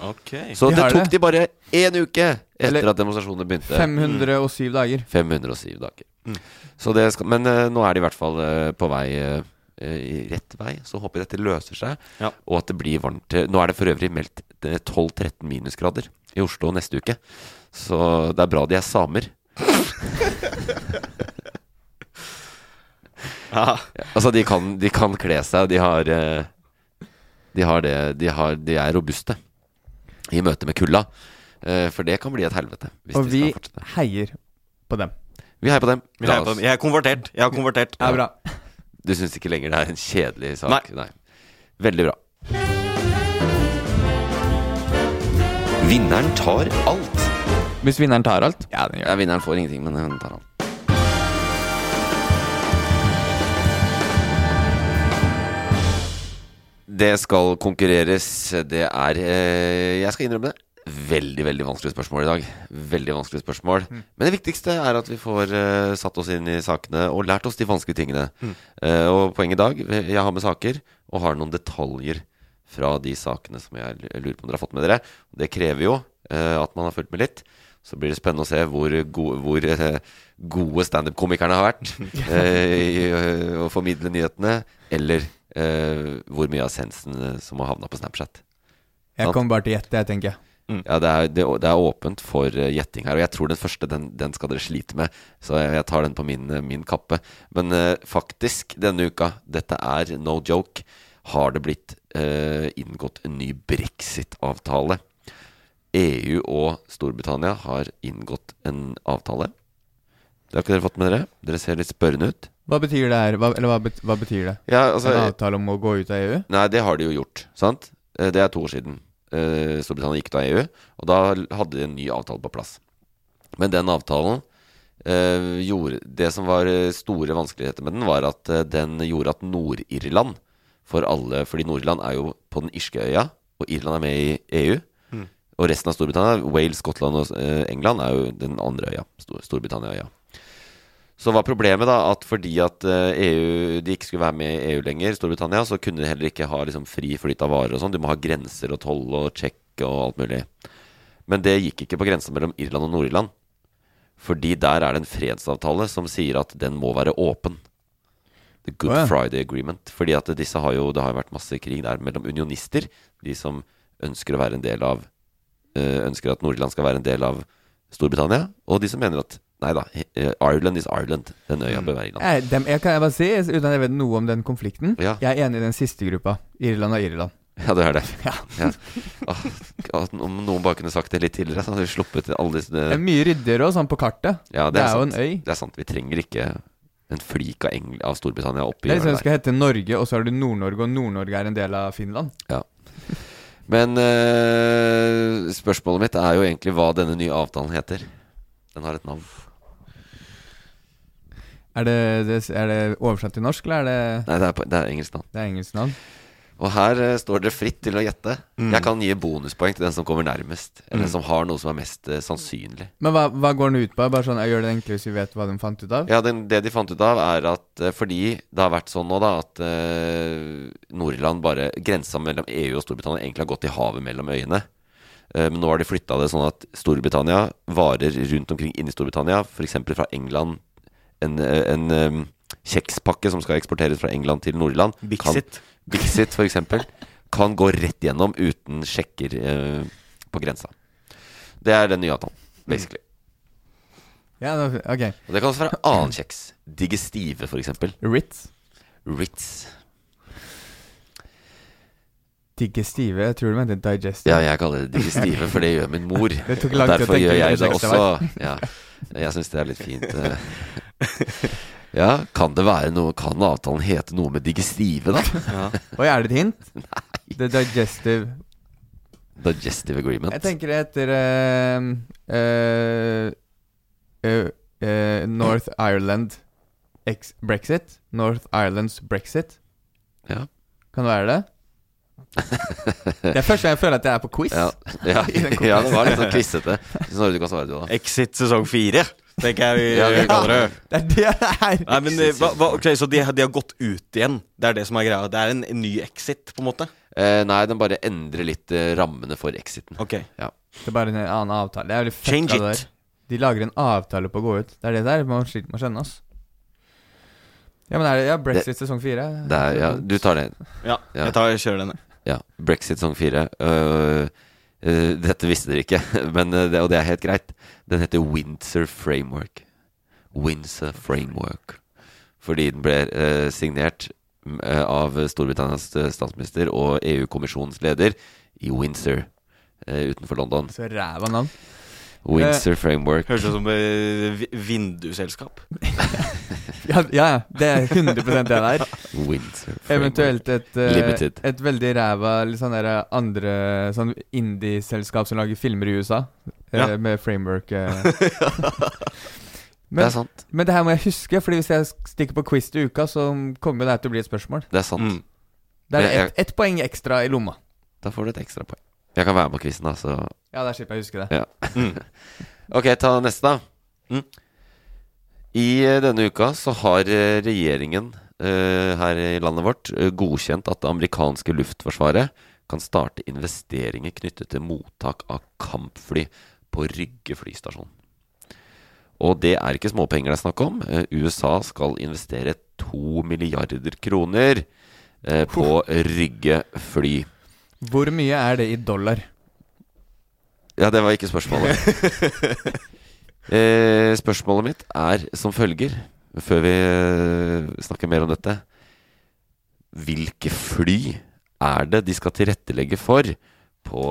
Ok. Så De det tok det. de bare én uke etter Eller- at demonstrasjonene begynte. 507 dager. 507 dager. Mm. Så det skal, men uh, nå er de i hvert fall uh, på vei uh, i rett vei. Så håper jeg dette løser seg, Ja. og at det blir varmt. Nå er det for øvrig meldt eh, 12-13 minusgrader i Oslo neste uke. Så det er bra de er samer. (laughs) Ja. Altså, de kan, de kan kle seg, og de har De har det De, har, de er robuste i møte med kulda. Eh, For det kan bli et helvete. Hvis Og vi, vi skal heier på dem. Vi heier på dem. Vi heier på dem. Jeg er konvertert. Jeg har konvertert. Det er bra. (laughs) Du syns ikke lenger det er en kjedelig sak? Nei. Veldig bra. Vinneren tar alt. Hvis vinneren tar alt? Ja, den gjør Ja, vinneren får ingenting, men hun tar alt. Det skal konkurreres. Det er eh, Jeg skal innrømme det. Veldig veldig vanskelig spørsmål i dag. Veldig vanskelig spørsmål Men det viktigste er at vi får uh, satt oss inn i sakene og lært oss de vanskelige tingene. Eh, og poenget i dag Jeg har med saker og har noen detaljer fra de sakene som jeg lurer på om dere har fått med dere. Det krever jo uh, at man har fulgt med litt. Så blir det spennende å se hvor, gode, hvor gode standup-komikerne har vært Uh, (laughs) i å formidle nyhetene, eller hvor mye av essensen eh, som har havna på Snapchat. Jeg kommer bare til å gjette, jeg, tenker jeg. Ja, det er, det, det er åpent for eh, gjetting her, og jeg tror den første den, den skal dere slite med. Så jeg, jeg tar den på min, eh, min kappe. Men eh, faktisk, denne uka, dette er no joke, har det blitt eh, inngått en ny brexit-avtale. EU og Storbritannia har inngått en avtale. Det har ikke dere fått med dere? Dere ser litt spørrende ut. Hva betyr det her? Hva, eller hva, bet hva betyr det? Ja, altså, En avtale om å gå ut av EU? Nei, det har de jo gjort, sant? Eh, Det er to år siden eh, Storbritannia gikk ut av EU, og da hadde de en ny avtale på plass. Men den avtalen eh, gjorde Det som var store vanskeligheter med den, var at den gjorde at Nord-Irland for alle Fordi Nord-Irland er jo på den irske øya, og Irland er med i EU. Og resten av Storbritannia, Wales, Skottland og England, er jo den andre øya. Stor Storbritannia-øya. Så var problemet da at fordi at eh, EU, de ikke skulle være med i EU lenger, Storbritannia, så kunne de heller ikke ha liksom, fri flyt av varer og sånn. Du må ha grenser og toll og check og alt mulig. Men det gikk ikke på grensa mellom Irland og Nord-Irland. Fordi der er det en fredsavtale som sier at den må være åpen. The Good oh, ja. Friday Agreement. Fordi at disse har jo, det har jo vært masse krig der mellom unionister, de som ønsker å være en del av eh, ønsker at Nord-Irland skal være en del av Storbritannia, og de som mener at nei da, eh, Ireland is Ireland. Den øya bør være Irland. Jeg, dem, jeg kan jeg bare si, uten at jeg vet noe om den konflikten Ja. Jeg er enig i den siste gruppa. Irland og Irland. Ja, det er det. (laughs) Ja. Ja. Åh, om noen bare kunne sagt det litt tidligere, så hadde vi sluppet alle disse Det er mye ryddigere og sånn på kartet. Ja, det, det er, er jo sant. en øy. Det er sant. Vi trenger ikke en flik av, Engl av Storbritannia oppi Det er liksom det skal hete Norge, og så har du Nord-Norge, og Nord-Norge er en del av Finland. Ja. Men eh, spørsmålet mitt er jo egentlig hva denne nye avtalen heter. Den har et navn. Er det, er det oversatt til norsk, eller er det Nei, det er, det er engelsk navn. Det er engelsk navn? Og her uh, står dere fritt til å gjette. Mm. Jeg kan gi bonuspoeng til den som kommer nærmest. Eller Mm. den som har noe som er mest uh, sannsynlig. Men hva, hva går den ut på? Bare sånn, Jeg gjør det enklere hvis vi vet hva de fant ut av? Ja, den, Det de fant ut av, er at uh, fordi det har vært sånn nå, da, at Nord-Irland bare Grensa mellom EU og Storbritannia egentlig har gått i havet mellom øyene. Men nå har de flytta det sånn at Storbritannia varer rundt omkring inni Storbritannia, f.eks. fra England en, en um, kjekspakke som skal eksporteres fra England til Nord-Irland. Bixit. Bixit, eksempel, kan gå rett gjennom uten sjekker uh, på grensa. Det er den nye avtalen, basically. Ja, ok. Og det kan også være annen kjeks. Digestive, eksempel. Ritz. Ritz. Digestive. Jeg tror du mente digestive. Ja, jeg kaller det digestive, for det gjør min mor. (laughs) Det tok lang tid å tenke gjør jeg det også. Ja. Jeg syns det er litt fint. eh. Ja, kan det være noe Kan avtalen hete noe med digestive, da? Ja. Oi, er det et hint? (laughs) The digestive Digestive agreement. Jeg tenker det heter uh, uh, eh, eh, North Ireland ex Brexit. North Irelands Brexit. Ja. Kan det være det? Det er første gang jeg føler at jeg er på quiz. Ja, ja, (laughs) ja, det var litt sånn klissete. Snorre, du kan svare, du, da. Exit sesong fire, tenker jeg vi Ja, vi kaller det. Det er det det er! Nei, men eh, hva, hva, Ok, Så de, de har gått ut igjen? Det er det som er greia? Det er en, en ny exit, på en måte? Eh, nei, den bare endrer litt eh, rammene for exiten. Ok. Det er bare en annen avtale. Det er fett Change it. der. De lager en avtale på å gå ut. Det er det der man sliter med å skjønne, ass. Ja, men er det ja, Brexit sesong fire? Ja, du tar det. Ja, Ja. jeg, tar, jeg kjører denne. Ja. Brexit song fire. Uh, uh, dette visste dere ikke, (laughs) men, uh, det, og det er helt greit. Den heter Windsor Framework. Windsor Framework. Fordi den ble signert av Storbritannias statsminister og EU-kommisjonens leder i Windsor utenfor London. Så ræva navn. Windsor Framework. Høres ut som eh, vi- vindusselskap. (laughs) Ja, ja, det er 100 det der. Windsor Eventuelt et, uh, et veldig ræva sånn andre Sånn indie-selskap som lager filmer i USA, eh, Ja. med framework. (laughs) men, Det er sant. men det her må jeg huske, Fordi hvis jeg stikker på quiz til uka, så kommer det her til å bli et spørsmål. Det er sant. Mm. Det er ett et poeng ekstra i lomma. Da får du et ekstra poeng. Jeg kan være med på quizen, da, så Ja, der slipper jeg å huske det. Ja. Mm. (laughs) Ok, ta neste, da. Mm. I eh, denne uka så har eh, regjeringen uh, her i landet vårt uh, godkjent at det amerikanske luftforsvaret kan starte investeringer knyttet til mottak av kampfly på Rygge flystasjon. Og det er ikke småpenger det er snakk om. Uh, USA skal investere to milliarder kroner på Rygge fly. Hvor mye er det i dollar? Ja, det var ikke spørsmålet. (laughs) eh, spørsmålet mitt er som følger, før vi eh, snakker mer om dette Hvilke fly er det de skal tilrettelegge for på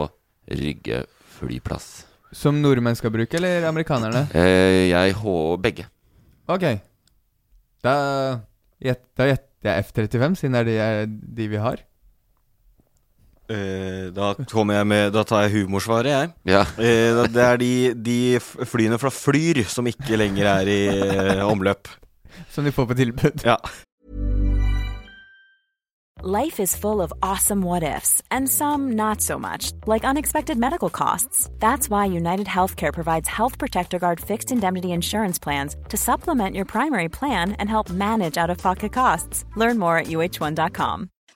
Rygge flyplass? Som nordmenn skal bruke, eller amerikanerne? Eh, jeg H... begge. Ok. Da gjetter jeg F-35, siden det er de, de vi har. Eh, da kommer jeg med Da tar jeg humorsvaret, jeg. Ja. Eh, det er de, de flyene fra Flyr som ikke lenger er i eh, omløp. Som de får på tilbud. Ja. Life is full of awesome what ifs, and some not so much, like unexpected medical costs. That's why United Healthcare provides Health Protector Guard fixed indemnity insurance plans to supplement your primary plan and help manage out of pocket costs. Learn more at uh1.com.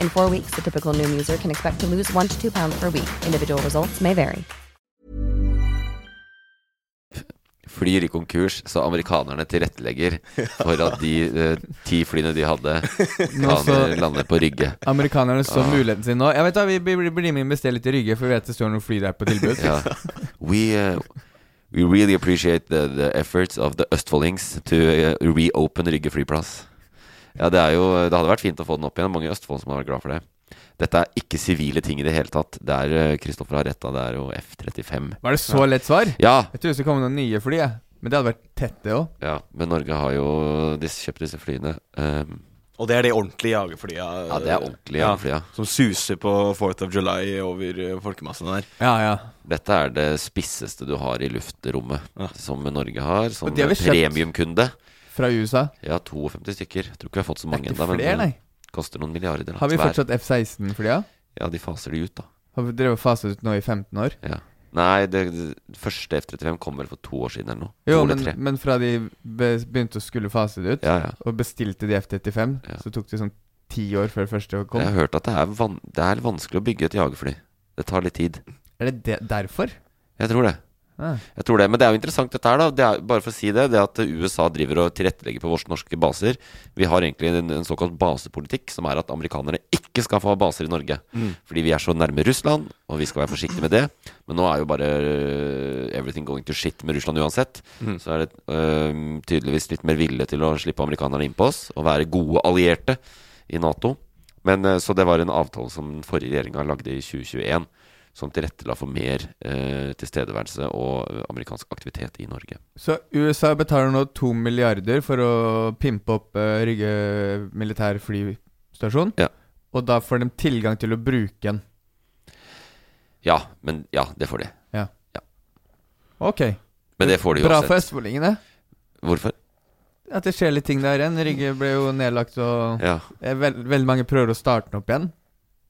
In four weeks, the typical new user can expect to lose one to two pounds per week. Individual results may vary. Flyr i konkurs, så amerikanerne tilrettelegger for at de (laughs) eh, ti flyene de hadde, Nå kan så- eh, lande på Rygge. Amerikanerne så Ah. muligheten sin nå. Jeg vet da, Vi blir med og bestiller litt i Rygge, for vi vet det står noen fly der på tilbud. Ja. We, uh, we really appreciate the, the efforts of the Østfoldings to uh, reopen Rygge flyplass. Ja, det er jo Det hadde vært fint å få den opp igjen. Mange i Østfold som har vært glad for det. Dette er ikke sivile ting i det hele tatt. Det er Kristoffer har retta, det er jo F-35. Var det så lett svar? Ja, Jeg trodde det skulle komme noen nye fly. Men det hadde vært tett, det òg. ja, men Norge har jo disse, kjøpt disse flyene. Um, Og det er de ordentlige jagerflya. ja, det er ordentlige jagerflya ja. Som suser på 4th of July over folkemassene folkemassen der. Ja, ja. Dette er det spisseste du har i luftrommet, Ja. som Norge har. Som Og de har vi kjøpt- premiumkunde. Fra USA. Ja, 52 stykker. Jeg tror ikke vi har fått så mange ennå, men det koster noen milliarder. da, Har vi fortsatt F-16-flya? Ja, de faser de ut, da. Har vi drevet faset ut nå i 15 år? Ja. Nei, det, det første F-35 kom vel for to år siden eller noe. Jo, men, men fra de begynte å skulle fase det ut, Ja, ja. og bestilte de F-35, Ja. så tok det sånn ti år før det første kom. Jeg har hørt at det er, det er vanskelig å bygge et jagerfly. Det tar litt tid. Er det, det derfor? Jeg tror det. Jeg tror det, Men det er jo interessant dette her, da. Det er, bare for å si det, det at USA driver og tilrettelegger på våre norske baser. Vi har egentlig en, en såkalt basepolitikk, som er at amerikanerne ikke skal få ha baser i Norge. Fordi vi er så nærme Russland, og vi skal være forsiktige med det. Men nå er jo bare uh, everything going to shit med Russland uansett. Så er det uh, tydeligvis litt mer vilje til å slippe amerikanerne inn på oss, og være gode allierte i Nato. Men uh, Så det var en avtale som den forrige regjeringa lagde i 2021 som tilrettela for mer eh, tilstedeværelse og eh, amerikansk aktivitet i Norge. Så USA betaler nå to milliarder for å pimpe opp eh, Rygge militær flystasjon. Ja. Og da får de tilgang til å bruke den. Ja, men ja, det får de. Ja. Ok. Men det får de Bra for uansett. østfoldingene. Hvorfor? At det skjer litt ting der igjen. Rygge ble jo nedlagt, og Ja. veld, veldig mange prøver å starte den opp igjen.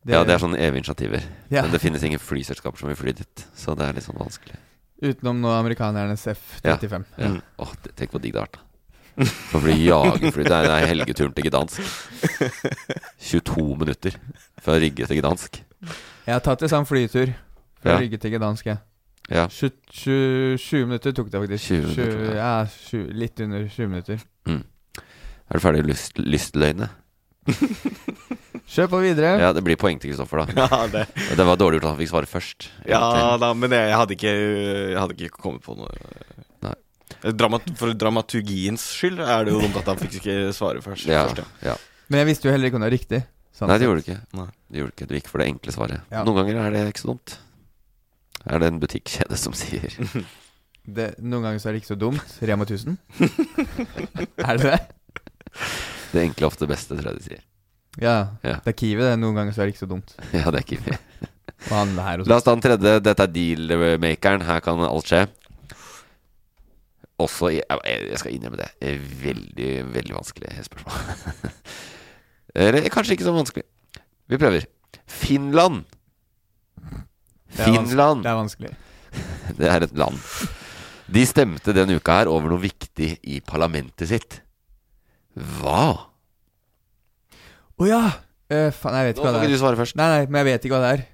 Ja, det er sånne evige initiativer. Ja. Men det finnes ingen flyselskaper som vil fly dit, så det er litt sånn vanskelig. Utenom nå amerikanernes F-35. Ja. Mm. Åh, tenk hvor digg det har vært, da. For å bli jagerfly. Det er, helgeturen til Gdansk. 22 minutter fra Rygge til Gdansk. Jeg har tatt en sånn flytur fra Ja. Rygge til Gdansk. jeg. Ja. 20, 20, 20 minutter tok det faktisk. 20 minutter, 20, ja, 20, litt under 20 minutter. Er du ferdig lyst, lystløgnet? (laughs) Kjør på videre. Ja, det blir poeng til Kristoffer, da. (laughs) Ja, det. Det var dårlig gjort at han fikk svare først. ja da, men jeg, jeg, hadde ikke, jeg hadde ikke kommet på noe. Nei. Dramat for dramaturgiens skyld er det jo dumt at han fikk ikke svare først. Ja, først, ja. Men jeg visste jo heller ikke om det var riktig. Sånn Nei, det gjorde du ikke. Nei. Det gjorde du ikke. Du gikk for det enkle svaret. Ja. Noen ganger er det ikke så dumt. Er det en butikkjede som sier Det, noen ganger så er det ikke så dumt. Rema 1000. (laughs) er det det? Det enkle er ofte det beste, tror jeg de sier. Ja. Ja. Det er Kiwi, det. Noen ganger så er det ikke så dumt. (laughs) Ja, det er ikke vi. Og han her og La sånn. oss ta den tredje. Dette er deal-makeren. Her kan alt skje. Også i- Jeg jeg skal innrømme det. Veldig, veldig vanskelig spørsmål. (laughs) Eller kanskje ikke så vanskelig. Vi prøver. Finland Det er Finland. Det er vanskelig. (laughs) Det er et land. De stemte denne uka her over noe viktig i parlamentet sitt. Hva? Å ja! Eh, faen, jeg vet Nå ikke hva får det ikke er. du svare først. Nei, nei, men jeg vet ikke hva det er.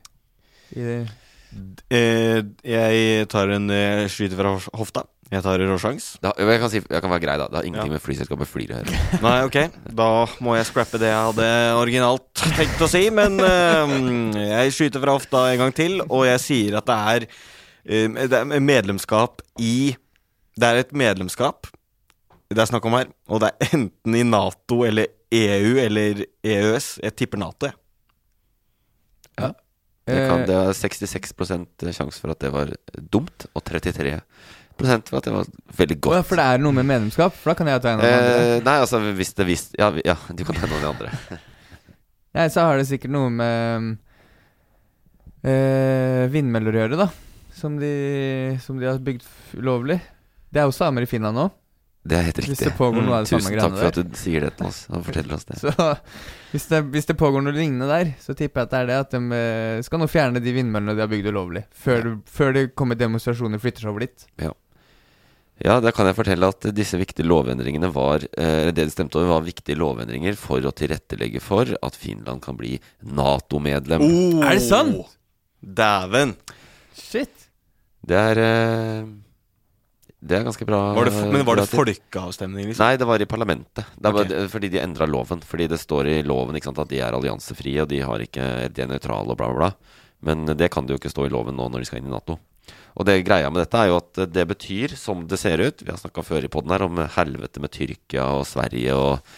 I, Eh, jeg tar en eh, skyter fra hofta. Jeg tar råsjans. Jeg, kan si, jeg kan være grei, da. Det har ingenting med flyselskapet Flyr å gjøre. (laughs) Nei, ok. Da må jeg scrappe det jeg hadde originalt tenkt å si. Men eh, jeg skyter fra hofta en gang til, og jeg sier at det er, eh, det er medlemskap i Det er et medlemskap det er snakk om her, og det er enten i Nato eller EU eller EØS. Jeg tipper Nato, jeg. Det, kan, det er 66% sjanse for at det var dumt, og 33% for at det var veldig godt. ja, for det er noe med medlemskap? For da kan jeg ta en av de andre. Eh, nei, altså hvis det visst Ja, ja du kan ta noen av de andre. Nei, så har det sikkert noe med øh, vindmøller å gjøre, da. Som de, som de har bygd ulovlig. Det er jo samer i Finland nå. Det er helt Hvis riktig. det pågår noe av det samme Tusen takk for at du sier det til oss og (laughs) forteller oss det. Så hvis det, hvis det pågår noe lignende der, så tipper jeg at det er det at de eh, skal nå fjerne de vindmøllene de har bygd ulovlig. Før, det, før det kommer demonstrasjoner flytter seg over dit. Ja, da kan jeg fortelle at disse viktige lovendringene var eh, Det de stemte over, var viktige lovendringer for å tilrettelegge for at Finland kan bli Nato-medlem. Oh, Er det sant? Dæven! Shit! Det er eh, Det er ganske bra. Var det, men var det folkeavstemning, liksom? Nei, det var i parlamentet. Det var okay. fordi de endra loven. Fordi det står i loven ikke sant, at de er alliansefrie, og de, har ikke, de er nøytrale og bla, bla, bla. Men det kan det jo ikke stå i loven nå når de skal inn i Nato. Og det greia med dette er jo at det betyr, som det ser ut Vi har snakka før i poden her om helvete med Tyrkia og Sverige og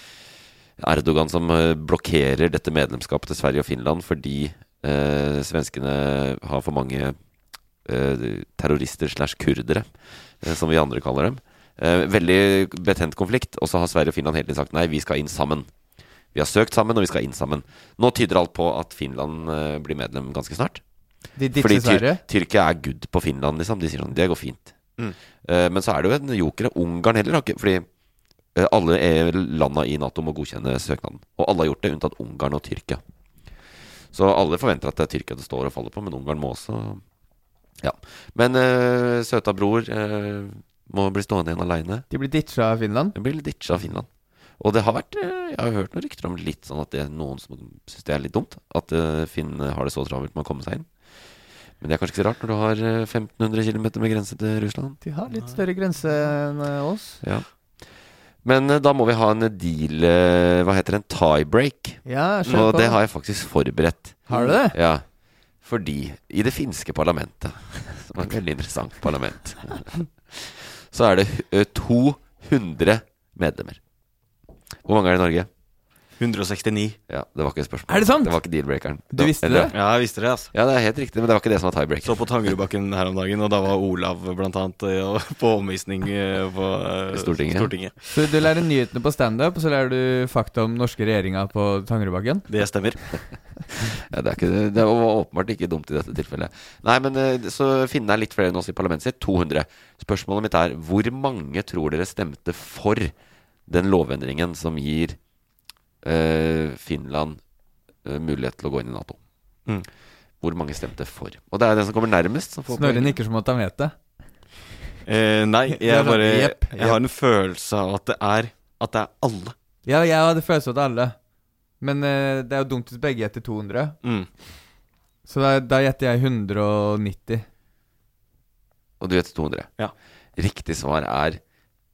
Erdogan som eh, blokkerer dette medlemskapet til Sverige og Finland fordi eh, svenskene har for mange eh, terrorister slash kurdere, som vi andre kaller dem. Eh, veldig betent konflikt, og så har Sverige og Finland hele tiden sagt nei, vi skal inn sammen. Vi har søkt sammen, og vi skal inn sammen. Nå tyder alt på at Finland eh, blir medlem ganske snart. De Fordi Tyr Tyrkia er good på Finland, liksom. De sier sånn, det går fint. Mm. Eh, men så er det jo en joker. Ungarn heller har ikke Fordi eh, alle er landa i Nato må godkjenne søknaden. Og alle har gjort det, unntatt Ungarn og Tyrkia. Så alle forventer at det er Tyrkia det står og faller på, men Ungarn må også Ja. Men uh, søta bror uh, må bli stående igjen aleine. De blir ditcha av Finland. De blir ditcha av Finland. Og det har vært eh, Jeg har hørt noen rykter om litt sånn at det er noen som syns det er litt dumt. At Finn har det så travelt med å komme seg inn. Men det er kanskje ikke så rart når du har eh, 1500 km med grense til Russland. De har litt større grense enn oss. Ja. Men da må vi ha en deal Hva heter det? En tiebreak. Ja, Og det har jeg faktisk forberedt. Har du det? Ja. Fordi i det finske parlamentet, (laughs) som er et veldig interessant parlament, (laughs) så er det eh, 200 medlemmer. Hvor mange er det i Norge? 169. Ja, det var ikke et spørsmål. Er det sant? Det var ikke deal-breakeren. Du visste eller- det? Ja, jeg visste det, altså. Ja, det er helt riktig, men det var ikke det som var tiebreaker. Så på Tangerudbakken her om dagen, og da var Olav blant annet eh, (laughs) på omvisning eh, på eh, Stortinget. Så du lærer nyhetene på standup, og så lærer du fakta om norske regjeringa på Tangerudbakken? Det stemmer. (laughs) Ja, det, er ikke, det var åpenbart ikke dumt i dette tilfellet. Nei, men så finnene er litt flere enn oss i parlamentet sitt. 200. Spørsmålet mitt er hvor mange tror dere stemte for den lovendringen som gir Finland eh, mulighet til å gå inn i Nato? Mm. Hvor mange stemte for? Og det er den som kommer nærmest, som Snorre nikker som at han vet det. Eh, nei, jeg sånn, bare Jeg har en følelse av at det er At det er alle. Ja, jeg hadde følelse av at det er alle. Men eh, det er jo dumt hvis begge gjetter 200. Mm. Så da, da gjetter jeg 190. Og du gjetter 200? Ja. Riktig svar er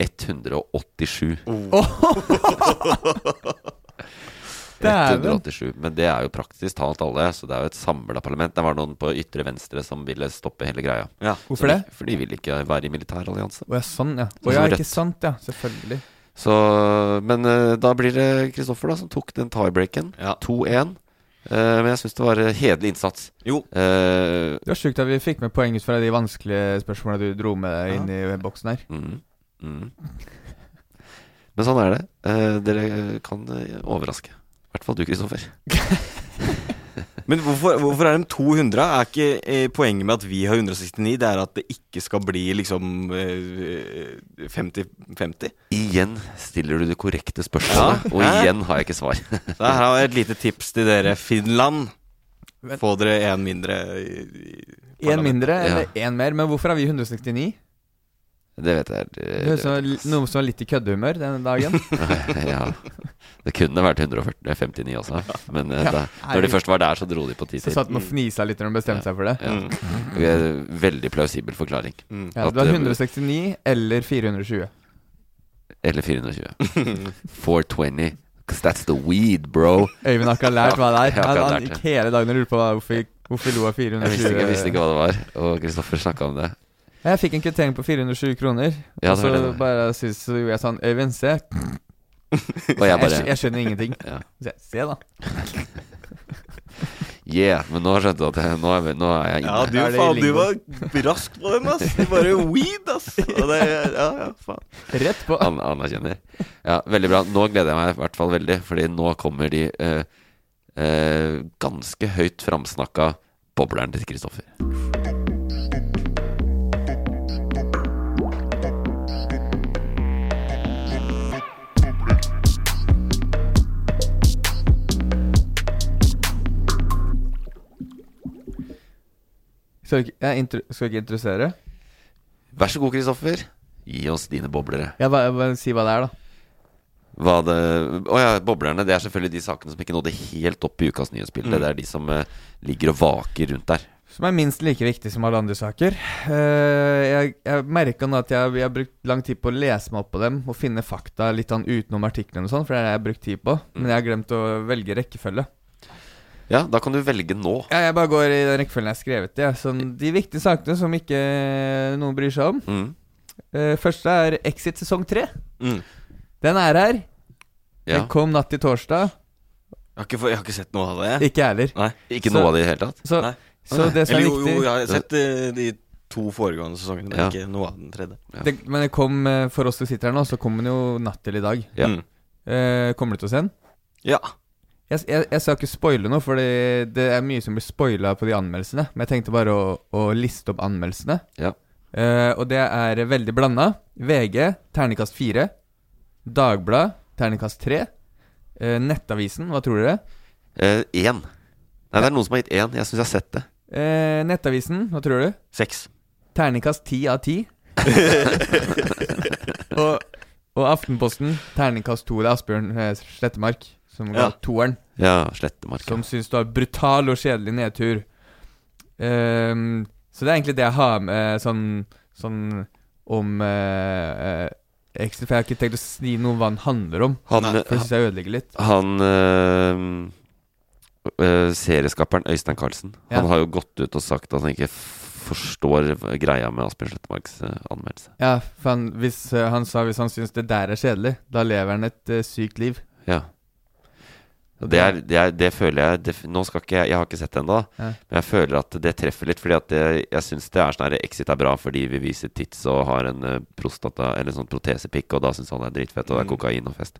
187. Dæven. (laughs) (laughs) 187. Men det er jo praktisk talt alle, så det er jo et samla parlament. Det var noen på ytre venstre som ville stoppe hele greia. Ja. Hvorfor det? For de vil ikke være i militærallianse. Å ja, sånn, ja. Å ja, ikke sant, ja. Selvfølgelig. Så, men uh, da blir det Kristoffer da som tok den tiebreaken. Ja. 2-1. Uh, men jeg syns det var eh, hederlig innsats. Jo. uh, Det var sjukt at vi fikk med poeng ut fra de vanskelige spørsmålene du dro med inn i boksen her. mm, mm. Men sånn er det. Eh, dere kan eh, overraske. I hvert fall du, Kristoffer. (laughs) Men hvorfor, hvorfor er de 200? Er ikke eh, poenget med at vi har 169, det er at det ikke skal bli liksom eh, 50-50? Igjen stiller du det korrekte spørsmålet, Ja. og Hæ? igjen har jeg ikke svar. (laughs) Så her har jeg et lite tips til dere. Finland. Få dere én mindre Én mindre eller én mer? Men hvorfor har vi 169? Det vet jeg. Det det som noen som var litt i køddehumør den dagen. (laughs) ja. Det kunne vært 159 også, men eh, Ja, da, når de først var der, så dro de på ti Så til. satt de og fnisa litt når de bestemte seg for det. Ja. Det er Veldig plausibel forklaring. Mm. Ja, du har 169 eller 420. Eller 420. 420. Because that's the weed, bro. Øyvind har ikke lært hva det er. (laughs) Han, han gikk hele dagen og lurte på hvorfor, hvorfor vi lo av Jeg visste, ikke, jeg visste ikke hva det var, og Kristoffer snakka om det. Jeg fikk en kvittering på 420 kroner. Ja, og så det. bare syns så gjorde jeg sånn Øyvind, se. (laughs) Og jeg bare jeg, jeg skjønner ingenting. Ja. Se, se da. (laughs) Yeah, men nå skjønte du at jeg, nå, er, vi- nå er jeg Ja, inne. du, Er faen, du var rask på den, ass. Det var jo weed, ass. Og det, ja, ja, faen. Rett på. An anerkjenner. Ja, veldig bra. Nå gleder jeg meg i hvert fall veldig, fordi nå kommer de eh, eh, ganske høyt framsnakka bobleren til Kristoffer. Skal ikke, jeg intro, skal ikke introdusere? Vær så god, Kristoffer. Gi oss dine boblere. Ja, bare, hva, si hva det er, da. Hva det Å ja, boblerne. Det er selvfølgelig de sakene som ikke nådde helt opp i ukas nyhetsbilde. Mm. Det er de som eh, ligger og vaker rundt der. Som er minst like viktig som alle andre saker. Eh, jeg jeg merka nå at jeg, jeg har brukt lang tid på å lese meg opp på dem og finne fakta litt sånn utenom artiklene og sånn, for det er det jeg har brukt tid på. Men jeg har glemt å velge rekkefølge. Ja, da kan du velge nå. Ja, jeg bare går i den rekkefølgen jeg har skrevet det. Ja. Sånn, de viktige sakene som ikke noen bryr seg om. Mm. Uh, første er Exit sesong tre. Mm. Den er her. Ja. Den kom natt til torsdag. Jeg, har ikke, jeg har ikke sett noe av det. Ikke jeg heller. Nei. Ikke Så- noe av det i det hele tatt? Så, Nei. så det som er Eller viktig jo, jeg har sett uh, de to foregående sesongene, men Ja. ikke noe av den tredje. Ja. det, Men det kom eh, for oss som sitter her nå, så kom den jo natt til i dag. Ja. Mm. Eh, kommer du til å se den? ja. Jeg, jeg, jeg skal ikke spoile noe, for det er mye som blir spoila på de anmeldelsene. Men jeg tenkte bare å, å liste opp anmeldelsene. Ja. Uh, og det er veldig blanda. VG terningkast fire. Dagblad terningkast tre. Uh, Nettavisen, hva tror dere? Én. Nei, det er noen som har gitt én. Jeg syns jeg har sett det. Eh, Nettavisen, hva tror du? Seks. Terningkast ti av ti. (laughs) og, og Aftenposten terningkast to. Det er Asbjørn eh, Slettemark som ga Ja. toeren. Ja, Slettemark. Som syns du har brutal og kjedelig nedtur. Um, så det er egentlig det jeg har med sånn, sånn om uh, ekstra, For jeg har ikke tenkt å si noe om hva den handler om. Han, For det syns jeg ødelegger litt. han øh, øh, Serieskaperen Øystein Carlsen Ja. Han har jo gått ut og sagt at han ikke forstår greia med Asbjørn Slettemarks anmeldelse. Ja, for han, hvis, eh, han sa hvis han syns det der er kjedelig, da lever han et eh, sykt liv. Ja. Det, er, det, er, det føler jeg det, Nå skal ikke jeg Jeg har ikke sett det ennå, Ja. men jeg føler at det treffer litt. Fordi at det, jeg syns det er sånn her Exit er bra fordi vi viser tits og har en øh, prostata Eller sånn protesepikk, og da syns han det er dritfett, og det er Mm. kokain og fest.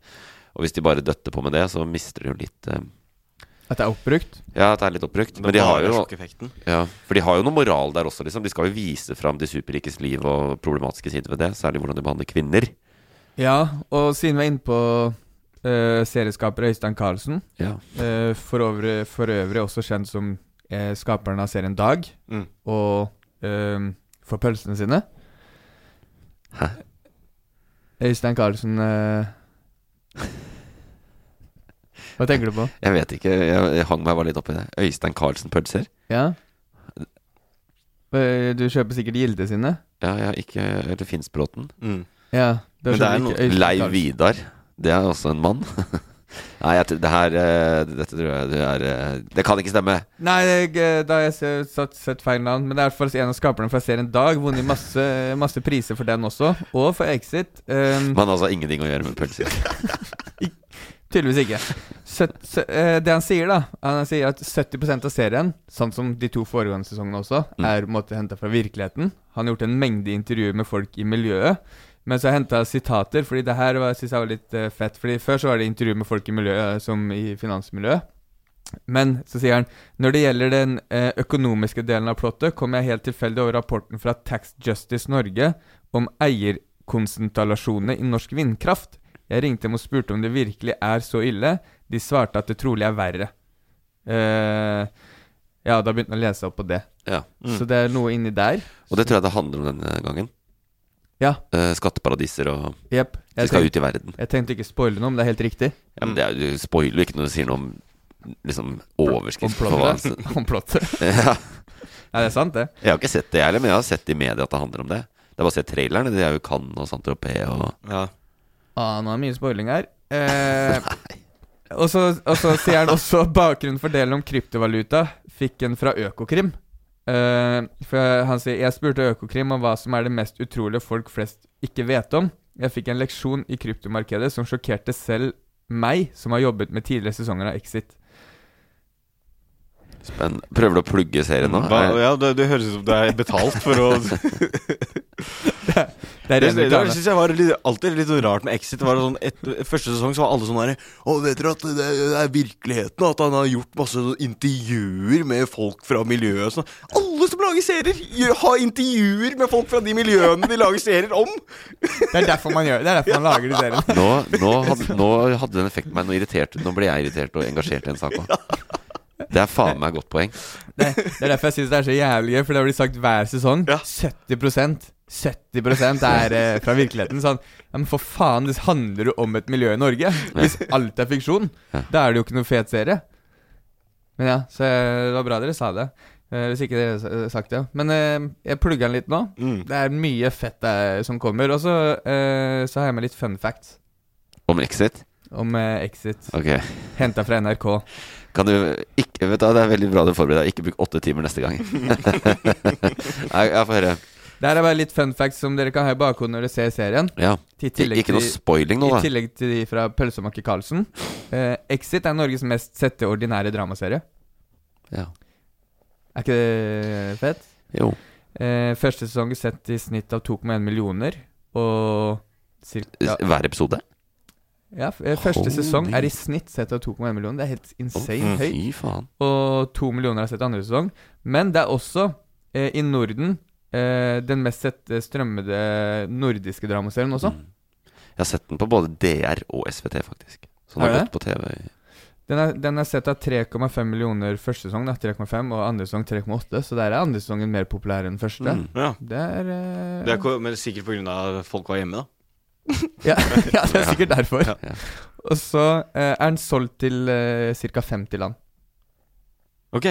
Og hvis de bare døtter på med det, så mister de jo litt eh, At det er oppbrukt. Ja, at det er litt oppbrukt. Men, Men de har jo. Ja, for de har jo noe moral der også, liksom. De skal jo vise fram de superrikes liv og problematiske sider ved det. Særlig hvordan de behandler kvinner. Ja, og siden vi er inne på eh, serieskaper Øystein Carlsen, Ja. Uh, for, øvrig, for øvrig også kjent som uh, skaperen av serien Dag, Mm. og eh, for pølsene sine. Hæ? Øystein Carlsen Hva tenker du på? (laughs) Jeg vet ikke, jeg, jeg hang meg bare litt oppi det. Øystein Carlsen pølser? Ja? Eh, Du kjøper sikkert Gilde sine? Ja, ja ikke Eller Finnsbråten. Mm. Ja. Men det er noe- Leiv Carlsen. Vidar. Det er også en mann. (laughs) Nei, jeg, det her eh, Dette tror jeg det er eh, Det kan ikke stemme. Nei, eh, da har jeg se- satt, sett feil navn. Men det er for en av skaperne fra serien Dag. Vunnet masse, (laughs) masse priser for den også. Og for Exit. Um, Man har altså ingenting å gjøre med pølser. (laughs) Tydeligvis ikke. Søt, sø, eh, det han sier, da Han sier at 70% av serien, sånn som de to foregående sesongene også, Mm. er en henta fra virkeligheten. Han har gjort en mengde intervjuer med folk i miljøet. Men så har jeg henta sitater, fordi det her var- synes jeg var litt uh, fett. Fordi Før så var det intervju med folk i miljøet, som i finansmiljøet. Men så sier han når det gjelder den uh, økonomiske delen av plottet, kom jeg helt tilfeldig over rapporten fra Tax Justice Norge om eierkonsentrasjonene i norsk vindkraft. Jeg ringte dem og spurte om det virkelig er så ille. De svarte at det trolig er verre. Uh, Ja, da begynte han å lese opp på det. Ja. Så det er noe inni der. Og det tror jeg det handler om denne gangen. Ja. Eh, skatteparadiser og yep. De skal ut i verden. Jeg tenkte ikke spoile noe, men det er helt riktig. Ja, men det er, Du spoiler jo ikke når du sier noe om liksom overskrift (laughs) Om plottet. Om (laughs) plottet. ja. Ja, det er sant, det. Jeg har ikke sett det, jeg heller, men jeg har sett i media at det handler om det. Det er bare å se trailerne. De er jo Cannes og Saint-Tropez og Ja. Ah, nå er det mye spoiling her. (laughs) Eh, og så sier han også bakgrunnen for delen om kryptovaluta fikk en fra Økokrim. Eh, for han sier Jeg spurte Økokrim om hva som er det mest utrolige folk flest ikke vet om. Jeg fikk en leksjon i kryptomarkedet som sjokkerte selv meg, som har jobbet med tidligere sesonger av Exit. Spenn. Prøver du å plugge serien nå? Hva, ja, det, det høres ut som det er betalt for å (laughs) (laughs) (laughs) Det Det, det, det reklame. synes jeg var litt, alltid litt sånn rart med Exit. Det var sånn, et, første sesong så var alle sånn herre Å, vet dere at det, det er virkeligheten? At han har gjort masse sånn intervjuer med folk fra miljøet og sånn. Alle som lager serier, har intervjuer med folk fra de miljøene de lager serier om! Det er derfor man gjør det. Det er derfor man lager de seriene. (laughs) Nå, nå, hadde, nå hadde den effekten meg noe irritert. Nå ble jeg irritert og engasjert i en sak òg. Det er faen meg godt poeng. Det, det er derfor jeg syns det er så jævlig gøy, for det blir sagt hver sesong. Ja. 70 70% er eh, fra virkeligheten. Sånn Ja, men for faen, det handler jo om et miljø i Norge. Hvis alt er fiksjon, da er det jo ikke noe fet serie. Men ja, så eh, det var bra dere sa det. Eh, hvis ikke dere har sagt det. Men eh, jeg plugger den litt nå. Mm. Det er mye fett der som kommer. Og så eh, så har jeg med litt fun facts Om Exit? om eh, Exit. Ok. Henta fra NRK. Kan du ikke Vet du, hva, Det er veldig bra du forbereder deg. Ikke bruk åtte timer neste gang. (laughs) (laughs) Nei, jeg får høre. Det her er bare litt fun facts som dere kan ha i bakhodet når dere ser serien. Ja. I Ikke noe spoiling nå, da. I tillegg til de fra Pølsemaker Karlsen. Eh, Exit er Norges mest sette ordinære dramaserie. Ja. Er ikke det fett? Jo. Eh, første sesong er sett i snitt av 2,1 millioner. Og cirka Hver episode? Ja, eh, første Holy. sesong er i snitt sett av 2,1 millioner. Det er helt insane oh, høyt. Og to millioner har sett andre sesong. Men det er også, eh, i Norden, eh, den mest sett strømmede nordiske dramaserien også. Mm. Jeg har sett den på både DR og SVT, faktisk. Så den har gått på TV. Den er, den er sett av 3,5 millioner første sesong, da, 3,5, og andre sesong 3,8. Så der er andre sesongen mer populær enn første. Mm. Ja. Det er, eh, Det er men sikkert av at folk var hjemme, da. (laughs) ja, ja, det er sikkert derfor. Ja. Ja. Og så eh, er den solgt til uh, ca. 50 land. Ok.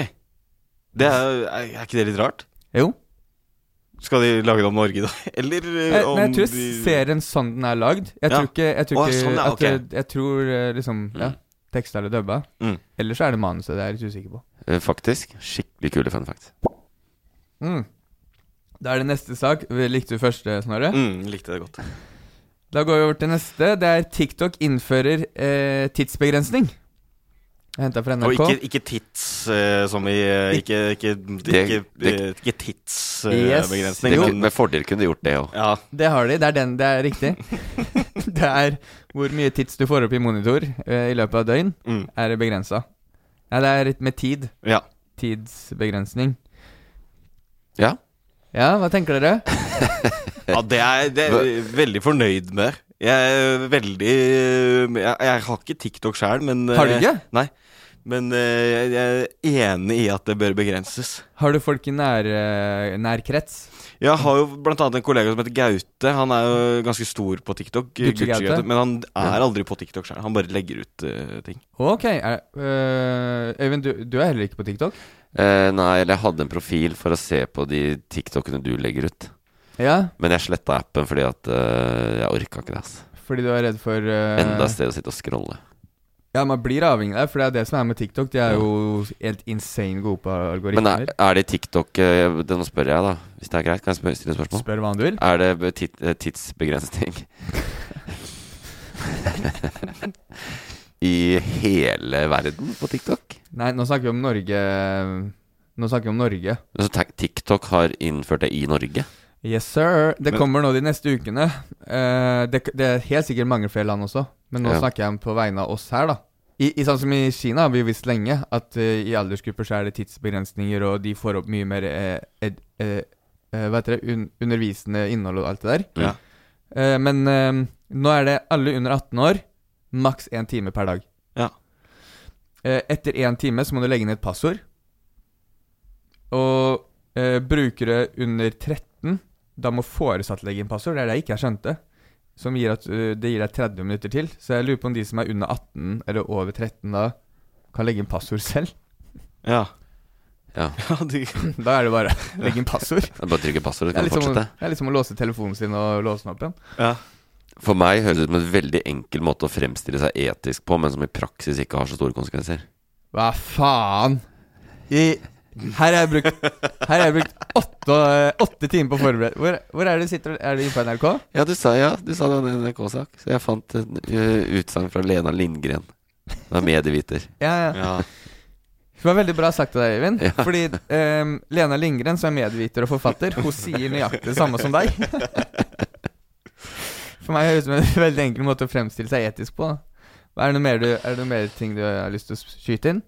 Det er, er ikke det litt rart? Jo. Skal de lage det om Norge, da? (laughs) Eller eh, Jeg, om jeg tror de serien sånn den er lagd Jeg Ja. tror ikke, jeg tror ikke sånn, ja, at det- Jeg tror eh, liksom Ja, Mm. tekster er dubba. Mm. Eller så er det manuset. Det er jeg litt usikker på. Eh, Faktisk. Skikkelig kule fun facts. Mm. Da er det neste sak. Likte du første, Snorre? mm, Likte det godt. Da går vi over til neste. Det er TikTok innfører eh, tidsbegrensning. Henta fra Og ikke, ikke tits uh, som i uh, Ikke, ikke, ikke, eh, ikke tidsbegrensning. Uh, yes. med fordel kunne de gjort det òg. ja. Det har de. Det er den. Det er riktig. (laughs) det er hvor mye tids du får opp i monitor i løpet av døgn, Mm, er begrensa. Ja, det er med tid. ja. Tidsbegrensning. Ja. Ja, hva tenker dere? (laughs) ja det, er, det er jeg veldig fornøyd med. Jeg er veldig Jeg, jeg har ikke TikTok sjøl, men Har du eh, ikke? Nei. Men eh, jeg er enig i at det bør begrenses. Har du folk i nær, eh, nær krets? Jeg har jo blant annet en kollega som heter Gaute. Han er jo ganske stor på TikTok. Gucci Gaute? Gucci-Gaute, Men han er aldri på TikTok sjøl. Han bare legger ut uh, ting. Ok. er- øh, Øyvind, du, du er heller ikke på TikTok? Eh, nei, eller jeg hadde en profil for å se på de TikTokene du legger ut. Ja, Men jeg sletta appen fordi at uh, jeg orka ikke det. ass fordi du er redd for uh, Enda et sted å sitte og scrolle. Ja, man blir avhengig av det, for det er det som er med TikTok. De er jo helt insane gode på Men er, er det TikTok eh, det Nå spør jeg, da. Hvis det er greit, kan jeg stille spørsmål? Spør hva du vil. Er det tit, tidsbegrensning (laughs) i hele verden på TikTok? Nei, nå snakker vi om Norge. Nå snakker vi om Norge. Så TikTok har innført det i Norge? Yes, sir. Det Men- kommer nå de neste ukene. Uh, det, det er helt sikkert mange flere land også, men nå Ja. snakker jeg på vegne av oss her, da. I, i sånn som i Kina har vi visst lenge at uh, i aldersgrupper så er det tidsbegrensninger, og de får opp mye mer eh, ed, eh, eh, Hva heter det? Un undervisende innhold og alt det der. Ja. Uh, men nå er det alle under 18 år, maks én time per dag. Ja. Etter én time så må du legge inn et passord. Og brukere under 13 da må foresatte legge inn passord. Det er det jeg ikke har skjønt det. Som gir at eh, det gir deg 30 minutter til. Så jeg lurer på om de som er under 18 eller over 13 da, kan legge inn passord selv. Ja. Ja. (laughs) ja de, (laughs) Da er det bare å legge inn passord. Det er Bare trykke passord, så kan du som, fortsette. det er litt som å låse telefonen sin og låse den opp igjen. ja. For meg høres det ut som en veldig enkel måte å fremstille seg etisk på, men som i praksis ikke har så store konsekvenser. Hva faen? I, her har jeg brukt Her har jeg brukt åtte, åtte timer på å forberede hvor, hvor er det du sitter? Er du inne på NRK? Ja, du sa, ja, du sa det var en NRK-sak, så jeg fant en uh, utsagn fra Lena Lindgren. Hun er medieviter. Ja, ja. ja. Det var veldig bra sagt av deg, Øyvind. Ja. Fordi um, Lena Lindgren, som er medieviter og forfatter, hun sier nøyaktig det samme som deg. For meg høres det ut som en veldig enkel måte å fremstille seg etisk på. Er det noe mer, du, er det noe mer ting du har lyst til å skyte inn?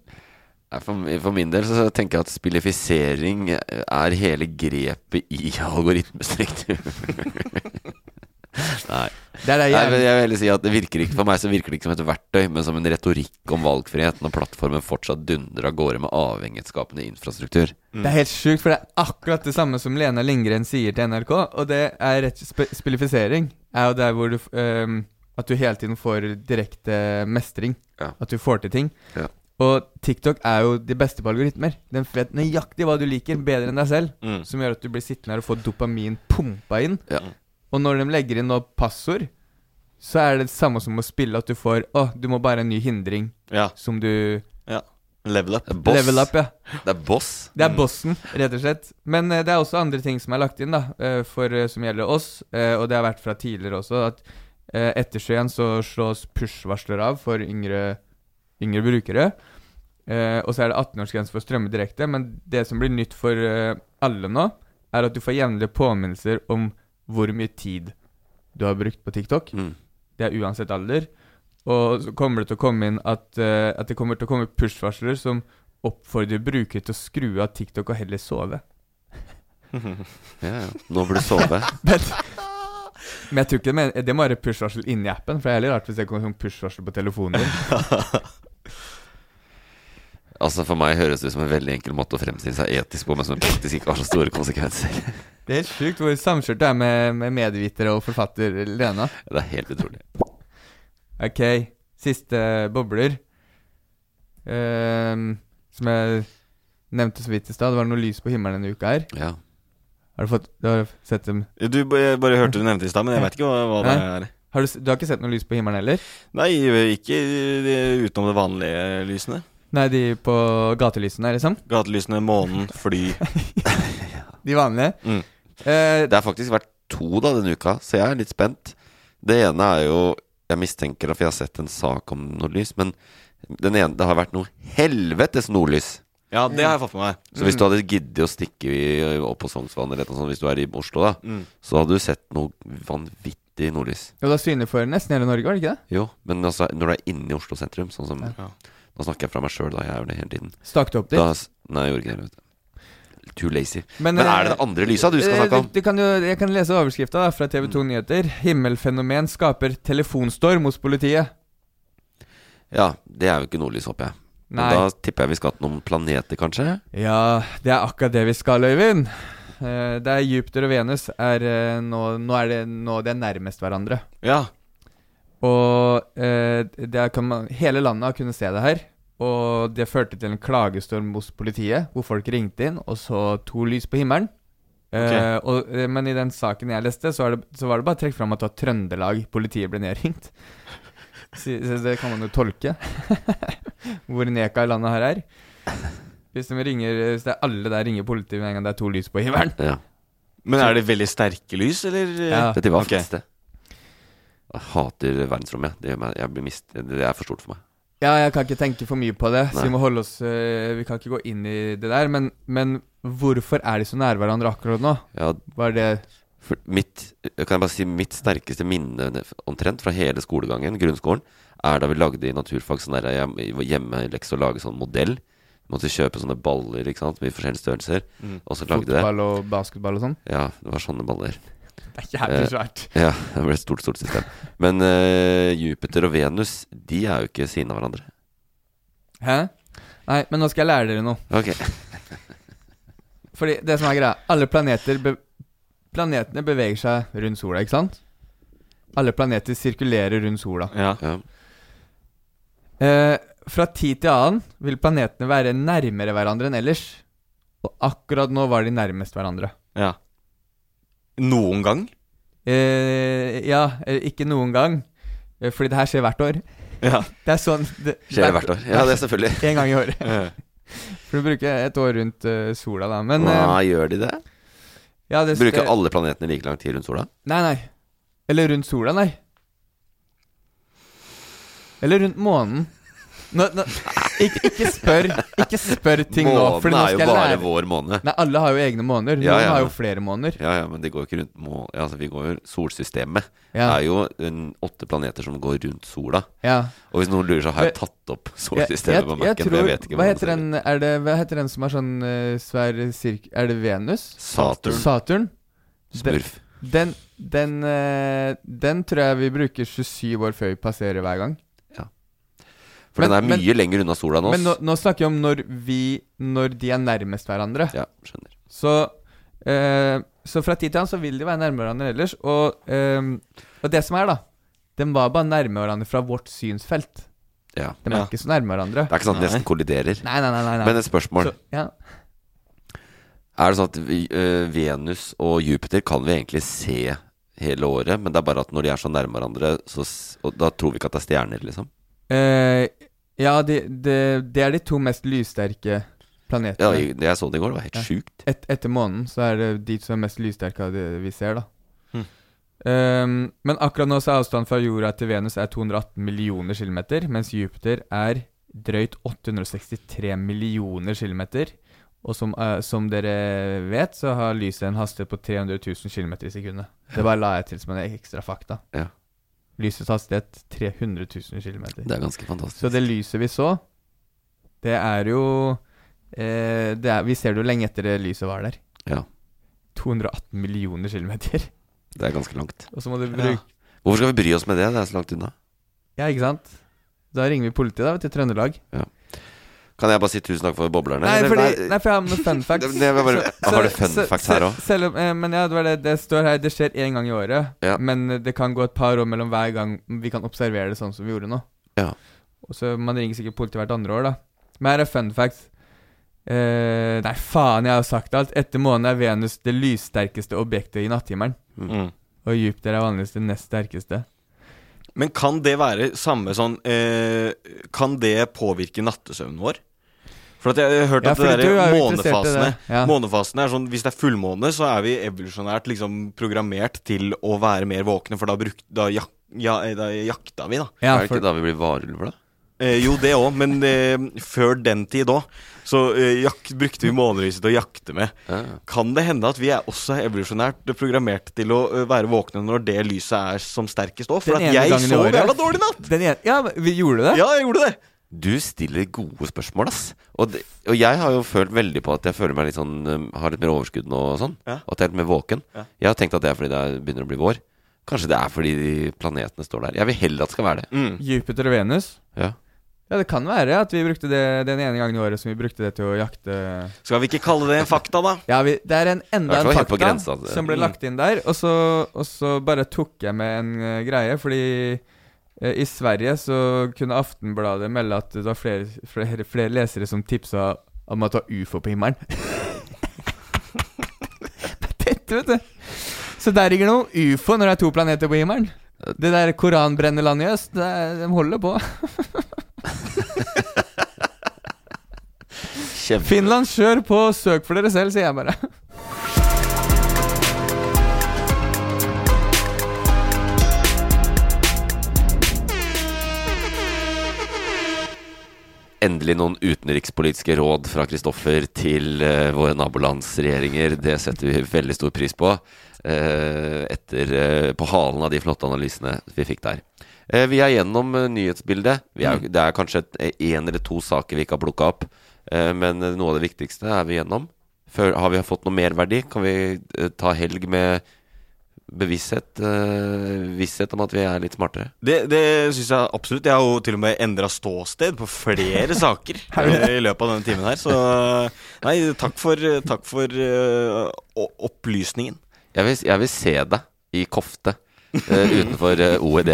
For, for min del så tenker jeg at spillifisering er hele grepet i (laughs) algoritmestruktur. (laughs) Nei. Det det Nei, jeg vil si at det virker ikke For meg så virker det ikke som et verktøy, men som en retorikk om valgfrihet når plattformen fortsatt dundrer av gårde med avhengighetsskapende infrastruktur. Det er helt sjukt, for det er akkurat det samme som Lena Lindgren sier til NRK. Og det er rett sp spillifisering. Er jo der hvor du ehm, At du hele tiden får direkte mestring. Ja. At du får til ting. Ja. Og TikTok er jo de beste på algoritmer. Den vet nøyaktig hva du liker, bedre enn deg selv. Mm. Som gjør at du blir sittende her og får dopamin pumpa inn. Ja. Og når de legger inn passord, så er det det samme som å spille at du får Å, du må bare en ny hindring ja. som du Level up. Boss. Level up, ja. Det er boss. Det er bossen, rett og slett. Men uh, det er også andre ting som er lagt inn, da, uh, for, uh, som gjelder oss. og det har vært fra tidligere også, at etter Skien så slås push-varsler av for yngre, yngre brukere. Eh, og så er det 18-årsgrense for å strømme direkte. Men det som blir nytt for eh, alle nå, er at du får jevnlige påminnelser om hvor mye tid du har brukt på TikTok. Mm. Det er uansett alder. Og så kommer det til å komme inn at, eh, at det kommer til å komme push-varsler som oppfordrer brukere til å skru av TikTok og heller sove. (laughs) Ja, ja. Nå burde du sove. (laughs) Men, men jeg tror ikke det, men det må være push-varsel inni appen. For det er heller rart hvis det kommer sånn push-varsel på telefonen din. (laughs) Altså For meg høres det ut som en veldig enkel måte å fremstille seg etisk på, men som faktisk ikke har så store konsekvenser. Det er helt sjukt hvor samkjørt det er med, med medvitere og forfatter Lena. Det er helt utrolig. Ok, siste bobler. Ehm, som jeg nevnte så vidt i stad, det var noe lys på himmelen denne uka her. Ja. Har du fått Du har sett dem Du bare, bare hørte du nevnte i stad, men jeg vet ikke hva, hva det er. har du, du har ikke sett noe lys på himmelen heller? Nei, ikke eh, utenom det vanlige lysene. Nei, de på gatelysene, liksom? Gatelysene, månen, fly. (laughs) De vanlige? Mm. Uh, Det har faktisk vært to da denne uka, så jeg er litt spent. Det ene er jo Jeg mistenker at jeg har sett en sak om noe lys. Men den ene, det har vært noe helvetes nordlys. Ja, det har jeg fått med meg. Så hvis du hadde giddet å stikke opp på Sognsvann eller noe sånt, hvis du er i Oslo, da, Mm. så hadde du sett noe vanvittig nordlys. jo, det er synlig for nesten hele Norge, var det ikke det? Jo, men altså, når du er inne i Oslo sentrum, sånn som Ja. Nå snakker jeg fra meg sjøl, da. Jeg gjør det hele tiden. Stakk du opp dit? Da, nei, jeg gjorde ikke det. Vet du. Too lazy. Men, Men eh, er det det andre lysa du skal Eh, snakke om? Du, du kan jo, jeg kan lese overskrifta fra TV 2 Nyheter. 'Himmelfenomen skaper telefonstorm hos politiet'. Ja, det er jo ikke nordlys, håper jeg. Nei. Men da tipper jeg vi skal til noen planeter, kanskje? Ja, det er akkurat det vi skal, Øyvind. Eh, det er Jupiter og Venus er eh, nå, nå er det nå de er nærmest hverandre. Ja. Og eh, det kan man, hele landet har kunnet se det her. Og det førte til en klagestorm hos politiet, hvor folk ringte inn og så to lys på himmelen. Eh, og, eh, men i den saken jeg leste, så, er det, så var det bare trukket fram at det var Trøndelag politiet ble nedringt. (laughs) Så, så det kan man jo tolke. (laughs) hvor neka i landet her er. Hvis, de ringer, hvis det er alle der ringer politiet med en gang det er to lys på himmelen. Ja. Men er det veldig sterke lys, eller? Ja. Det var okay. Ok. Jeg hater verdensrommet. Det, meg, jeg blir mist, det er for stort for meg. Ja, jeg kan ikke tenke for mye på det, så Nei. vi må holde oss øh, Vi kan ikke gå inn i det der. Men, men hvorfor er de så nær hverandre akkurat nå? Ja, Var det for mitt, kan jeg bare si mitt sterkeste minne omtrent fra hele skolegangen, grunnskolen, er da vi lagde i naturfag sånn der hjemmelekse og lage sånn modell. Vi Måtte kjøpe sånne baller ikke sant, med forskjellige størrelser. Mm. Og så lagde det fotball og basketball og sånn? Ja, det var sånne baller. Det er jævlig Eh, svært. Ja, det ble et stort, stort system. Men uh, Jupiter og Venus, de er jo ikke siden av hverandre. Hæ? Nei, men nå skal jeg lære dere noe. Ok. (laughs) Fordi det som er greia Alle planeter be Planetene beveger seg rundt sola, ikke sant? Alle planeter sirkulerer rundt sola. Ja. Ja. Eh, fra tid til annen vil planetene være nærmere hverandre enn ellers. Og akkurat nå var de nærmest hverandre. ja. Noen gang? Eh, ja, eh, ikke noen gang. Eh, fordi det her skjer hvert år. Ja. (laughs) Det er sånn det, Skjer hvert år? Ja, det er selvfølgelig. (laughs) En gang i året. (laughs) Eh, For du bruker et år rundt uh, sola, da. Men eh, Hva gjør de det? ja, det Bruker alle planetene like lang tid rundt sola? Nei, nei. Eller rundt sola, nei. Eller rundt månen. Nå, nå, ikke, ikke spør Ikke spør ting nå, nå Månen er jo bare lære. vår måned. Nei, alle har jo egne måneder. Noen Ja, ja. har jo flere måneder. Ja, ja, men det går jo ikke rundt må... altså, vi går jo Solsystemet Ja. er jo en, åtte planeter som går rundt sola. Ja. Og hvis noen lurer, så har jeg tatt opp solsystemet jeg, på jeg Mac-en. vet ikke hva hvordan heter, den, er det, hva heter den som er sånn uh, svær sirk... Er det Venus? Saturn. Saturn? Smurf. Den, den, eh, den tror jeg vi bruker 27 år før vi passerer hver gang. For Men- den er men- mye lenger unna sola enn oss. Men nå, nå snakker vi om når vi Når de er nærmest hverandre. Ja, skjønner. Så, eh, så fra tid til annen så vil de være nærmere hverandre ellers. Og, eh, og det som er, da De var bare nærme hverandre fra vårt synsfelt. Ja. De er Ja. ikke så nærme hverandre. Det er ikke sånn at de nesten kolliderer. Nei, nei, nei. nei, nei. Men et spørsmål. så, ja. Er det sånn at vi, uh, Venus og Jupiter kan vi egentlig se hele året, men det er bare at når de er så nærme hverandre, så, og da tror vi ikke at det er stjerner, liksom? Eh, ja, det de, de er de to mest lyssterke planetene. Ja, det jeg så det i går, det var helt Ja. sjukt. Et, etter månen så er det de som er mest lyssterke av det vi ser, da. Hm. Um, men akkurat nå så er avstanden fra jorda til Venus er 218 millioner kilometer, mens Jupiter er drøyt 863 millioner kilometer. Og som, uh, som dere vet, så har lyset en hastighet på 300 000 km i sekundet. Det bare la jeg til som en ekstra fakta. Ja. Lysets hastighet 300 000 km. Det er ganske fantastisk. Så det lyset vi så, det er jo eh, det er, Vi ser det jo lenge etter det lyset var der. Ja. 218 millioner kilometer. Det er ganske langt. Og så må du Ja. bruke Hvorfor skal vi bry oss med det? Det er så langt unna. Ja, ikke sant? Da ringer vi politiet, da, til Trøndelag. Trøndelag. Kan jeg bare si tusen takk for boblerne? Nei, eller? fordi, nei, for jeg har noen fun (laughs) facts. Det- det bare, så, har du fun så- facts her òg? Eh, men ja, det det det står her. Det skjer én gang i året. Ja. Men det kan gå et par år mellom hver gang vi kan observere det sånn som vi gjorde nå. Ja. Og så Man ringer sikkert politiet hvert andre år, da. Men her er fun facts. Eh, nei, faen, jeg har sagt alt. Etter månen er Venus det lyssterkeste objektet i natthimmelen. Mm. Og Jupiter er vanligvis det nest sterkeste. Men kan det være samme sånn eh, Kan det påvirke nattesøvnen vår? For at jeg har hørt Ja, at for det der er månefasene det. Ja. Månefasene er sånn Hvis det er fullmåne, så er vi evolusjonært liksom programmert til å være mer våkne, for da, bruk, da, jak, ja, eh, da jakta vi, da. Ja, er det ikke da vi blir varulver, da? Eh, jo, det òg, men eh, før den tid òg, så eh, jak, brukte vi månelyset til å jakte med. Ja. Kan det hende at vi er også evolusjonært programmert til å eh, være våkne når det lyset er som sterkest òg? For Den at jeg sov jævla dårlig i natt! den ene, ja, vi gjorde det. Ja, jeg gjorde det. Du stiller gode spørsmål, ass. Og, det, og jeg har jo følt veldig på at jeg føler meg litt sånn um, Har litt mer overskudd nå og sånn. Ja. Og at jeg er litt mer våken. Ja. Jeg har tenkt at det er fordi det er, begynner å bli vår. Kanskje det er fordi de planetene står der. Jeg vil heller at det skal være det. Mm. Jupiter og Venus. Ja. Ja, det kan være at vi brukte det den ene gangen i året som vi brukte det til å jakte Skal vi ikke kalle det en fakta, da? Ja, vi, det er en enda en fakta grensa, som ble Mm. lagt inn der. Og så, og så bare tok jeg med en uh, greie, fordi uh, i Sverige så kunne Aftenbladet melde at det var flere, flere, flere lesere som tipsa om at det var ufo på himmelen. (laughs) Dette, vet du. Så der ligger noe ufo når det er to planeter på himmelen. Det der koranbrennerlandet i øst, det de holder på. (laughs) Finland, kjør på, søk for dere selv, sier jeg bare. Endelig noen utenrikspolitiske råd fra Kristoffer til uh, våre nabolandsregjeringer. Det setter vi veldig stor pris på. Uh, etter uh, På halen av de flotte analysene vi fikk der. Eh, vi er gjennom eh, nyhetsbildet. Vi er, jo- Det er kanskje én eller to saker vi ikke har plukka opp. eh, men eh, noe av det viktigste er vi gjennom. Før, har vi fått noe merverdi? Kan vi eh, ta helg med Bevissthet, eh, visshet om at vi er litt smartere. Det, det syns jeg absolutt. Jeg har jo til og med endra ståsted på flere saker (laughs) eh, i løpet av denne timen her. Så nei, takk for, takk for eh, opplysningen. Jeg vil, jeg vil se deg i kofte eh, utenfor eh, OED.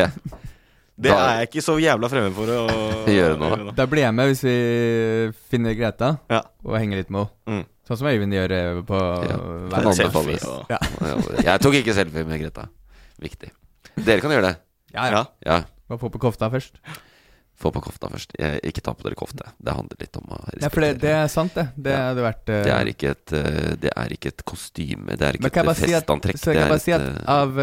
Det Da- er jeg ikke så jævla fremme for å (laughs) Gjøre nå. Da blir jeg med hvis vi finner Greta Ja. og henger litt med henne. Mm. Sånn som Øyvind gjør eh, på Ja, hver- kan Selfie og Ja. Jeg tok ikke selfie med Greta. Viktig. Dere kan gjøre det. Ja, ja. Ja. Må få på kofta først. Få på kofta først. Jeg, ikke ta på dere kofte. Det handler litt om å respektere. Ja, for det, det er sant, det. Det Ja. hadde vært uh... Det er ikke et, eh, det er ikke et kostyme. Det er ikke kan et bare si at, festantrekk. så kan jeg er bare si at av,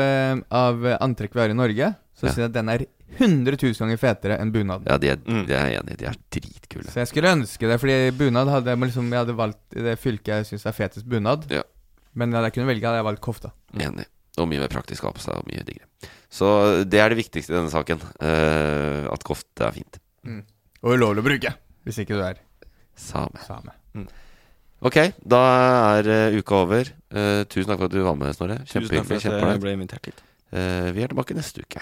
av antrekk vi har i Norge, så Ja. syns jeg at den er 100 000 ganger fetere enn bunaden. Ja, de er, Mm. de er enig. De er dritkule. Så jeg skulle ønske det, fordi bunad hadde jeg liksom Jeg hadde valgt i det fylket jeg syns er fetest bunad. Ja. Men hadde jeg kunne velge, hadde jeg valgt kofta. Enig. Og mye mer praktisk å ha på seg, og mye diggere. Så det er det viktigste i denne saken. Uh, at kofte er fint. Og ulovlig å bruke, hvis ikke du er Same. same. Ok, da er uh, uka over. Uh, tusen takk for at du var med, Snorre. Kjempehyggelig. jeg Kjempeålreit. Eh, vi er tilbake neste uke.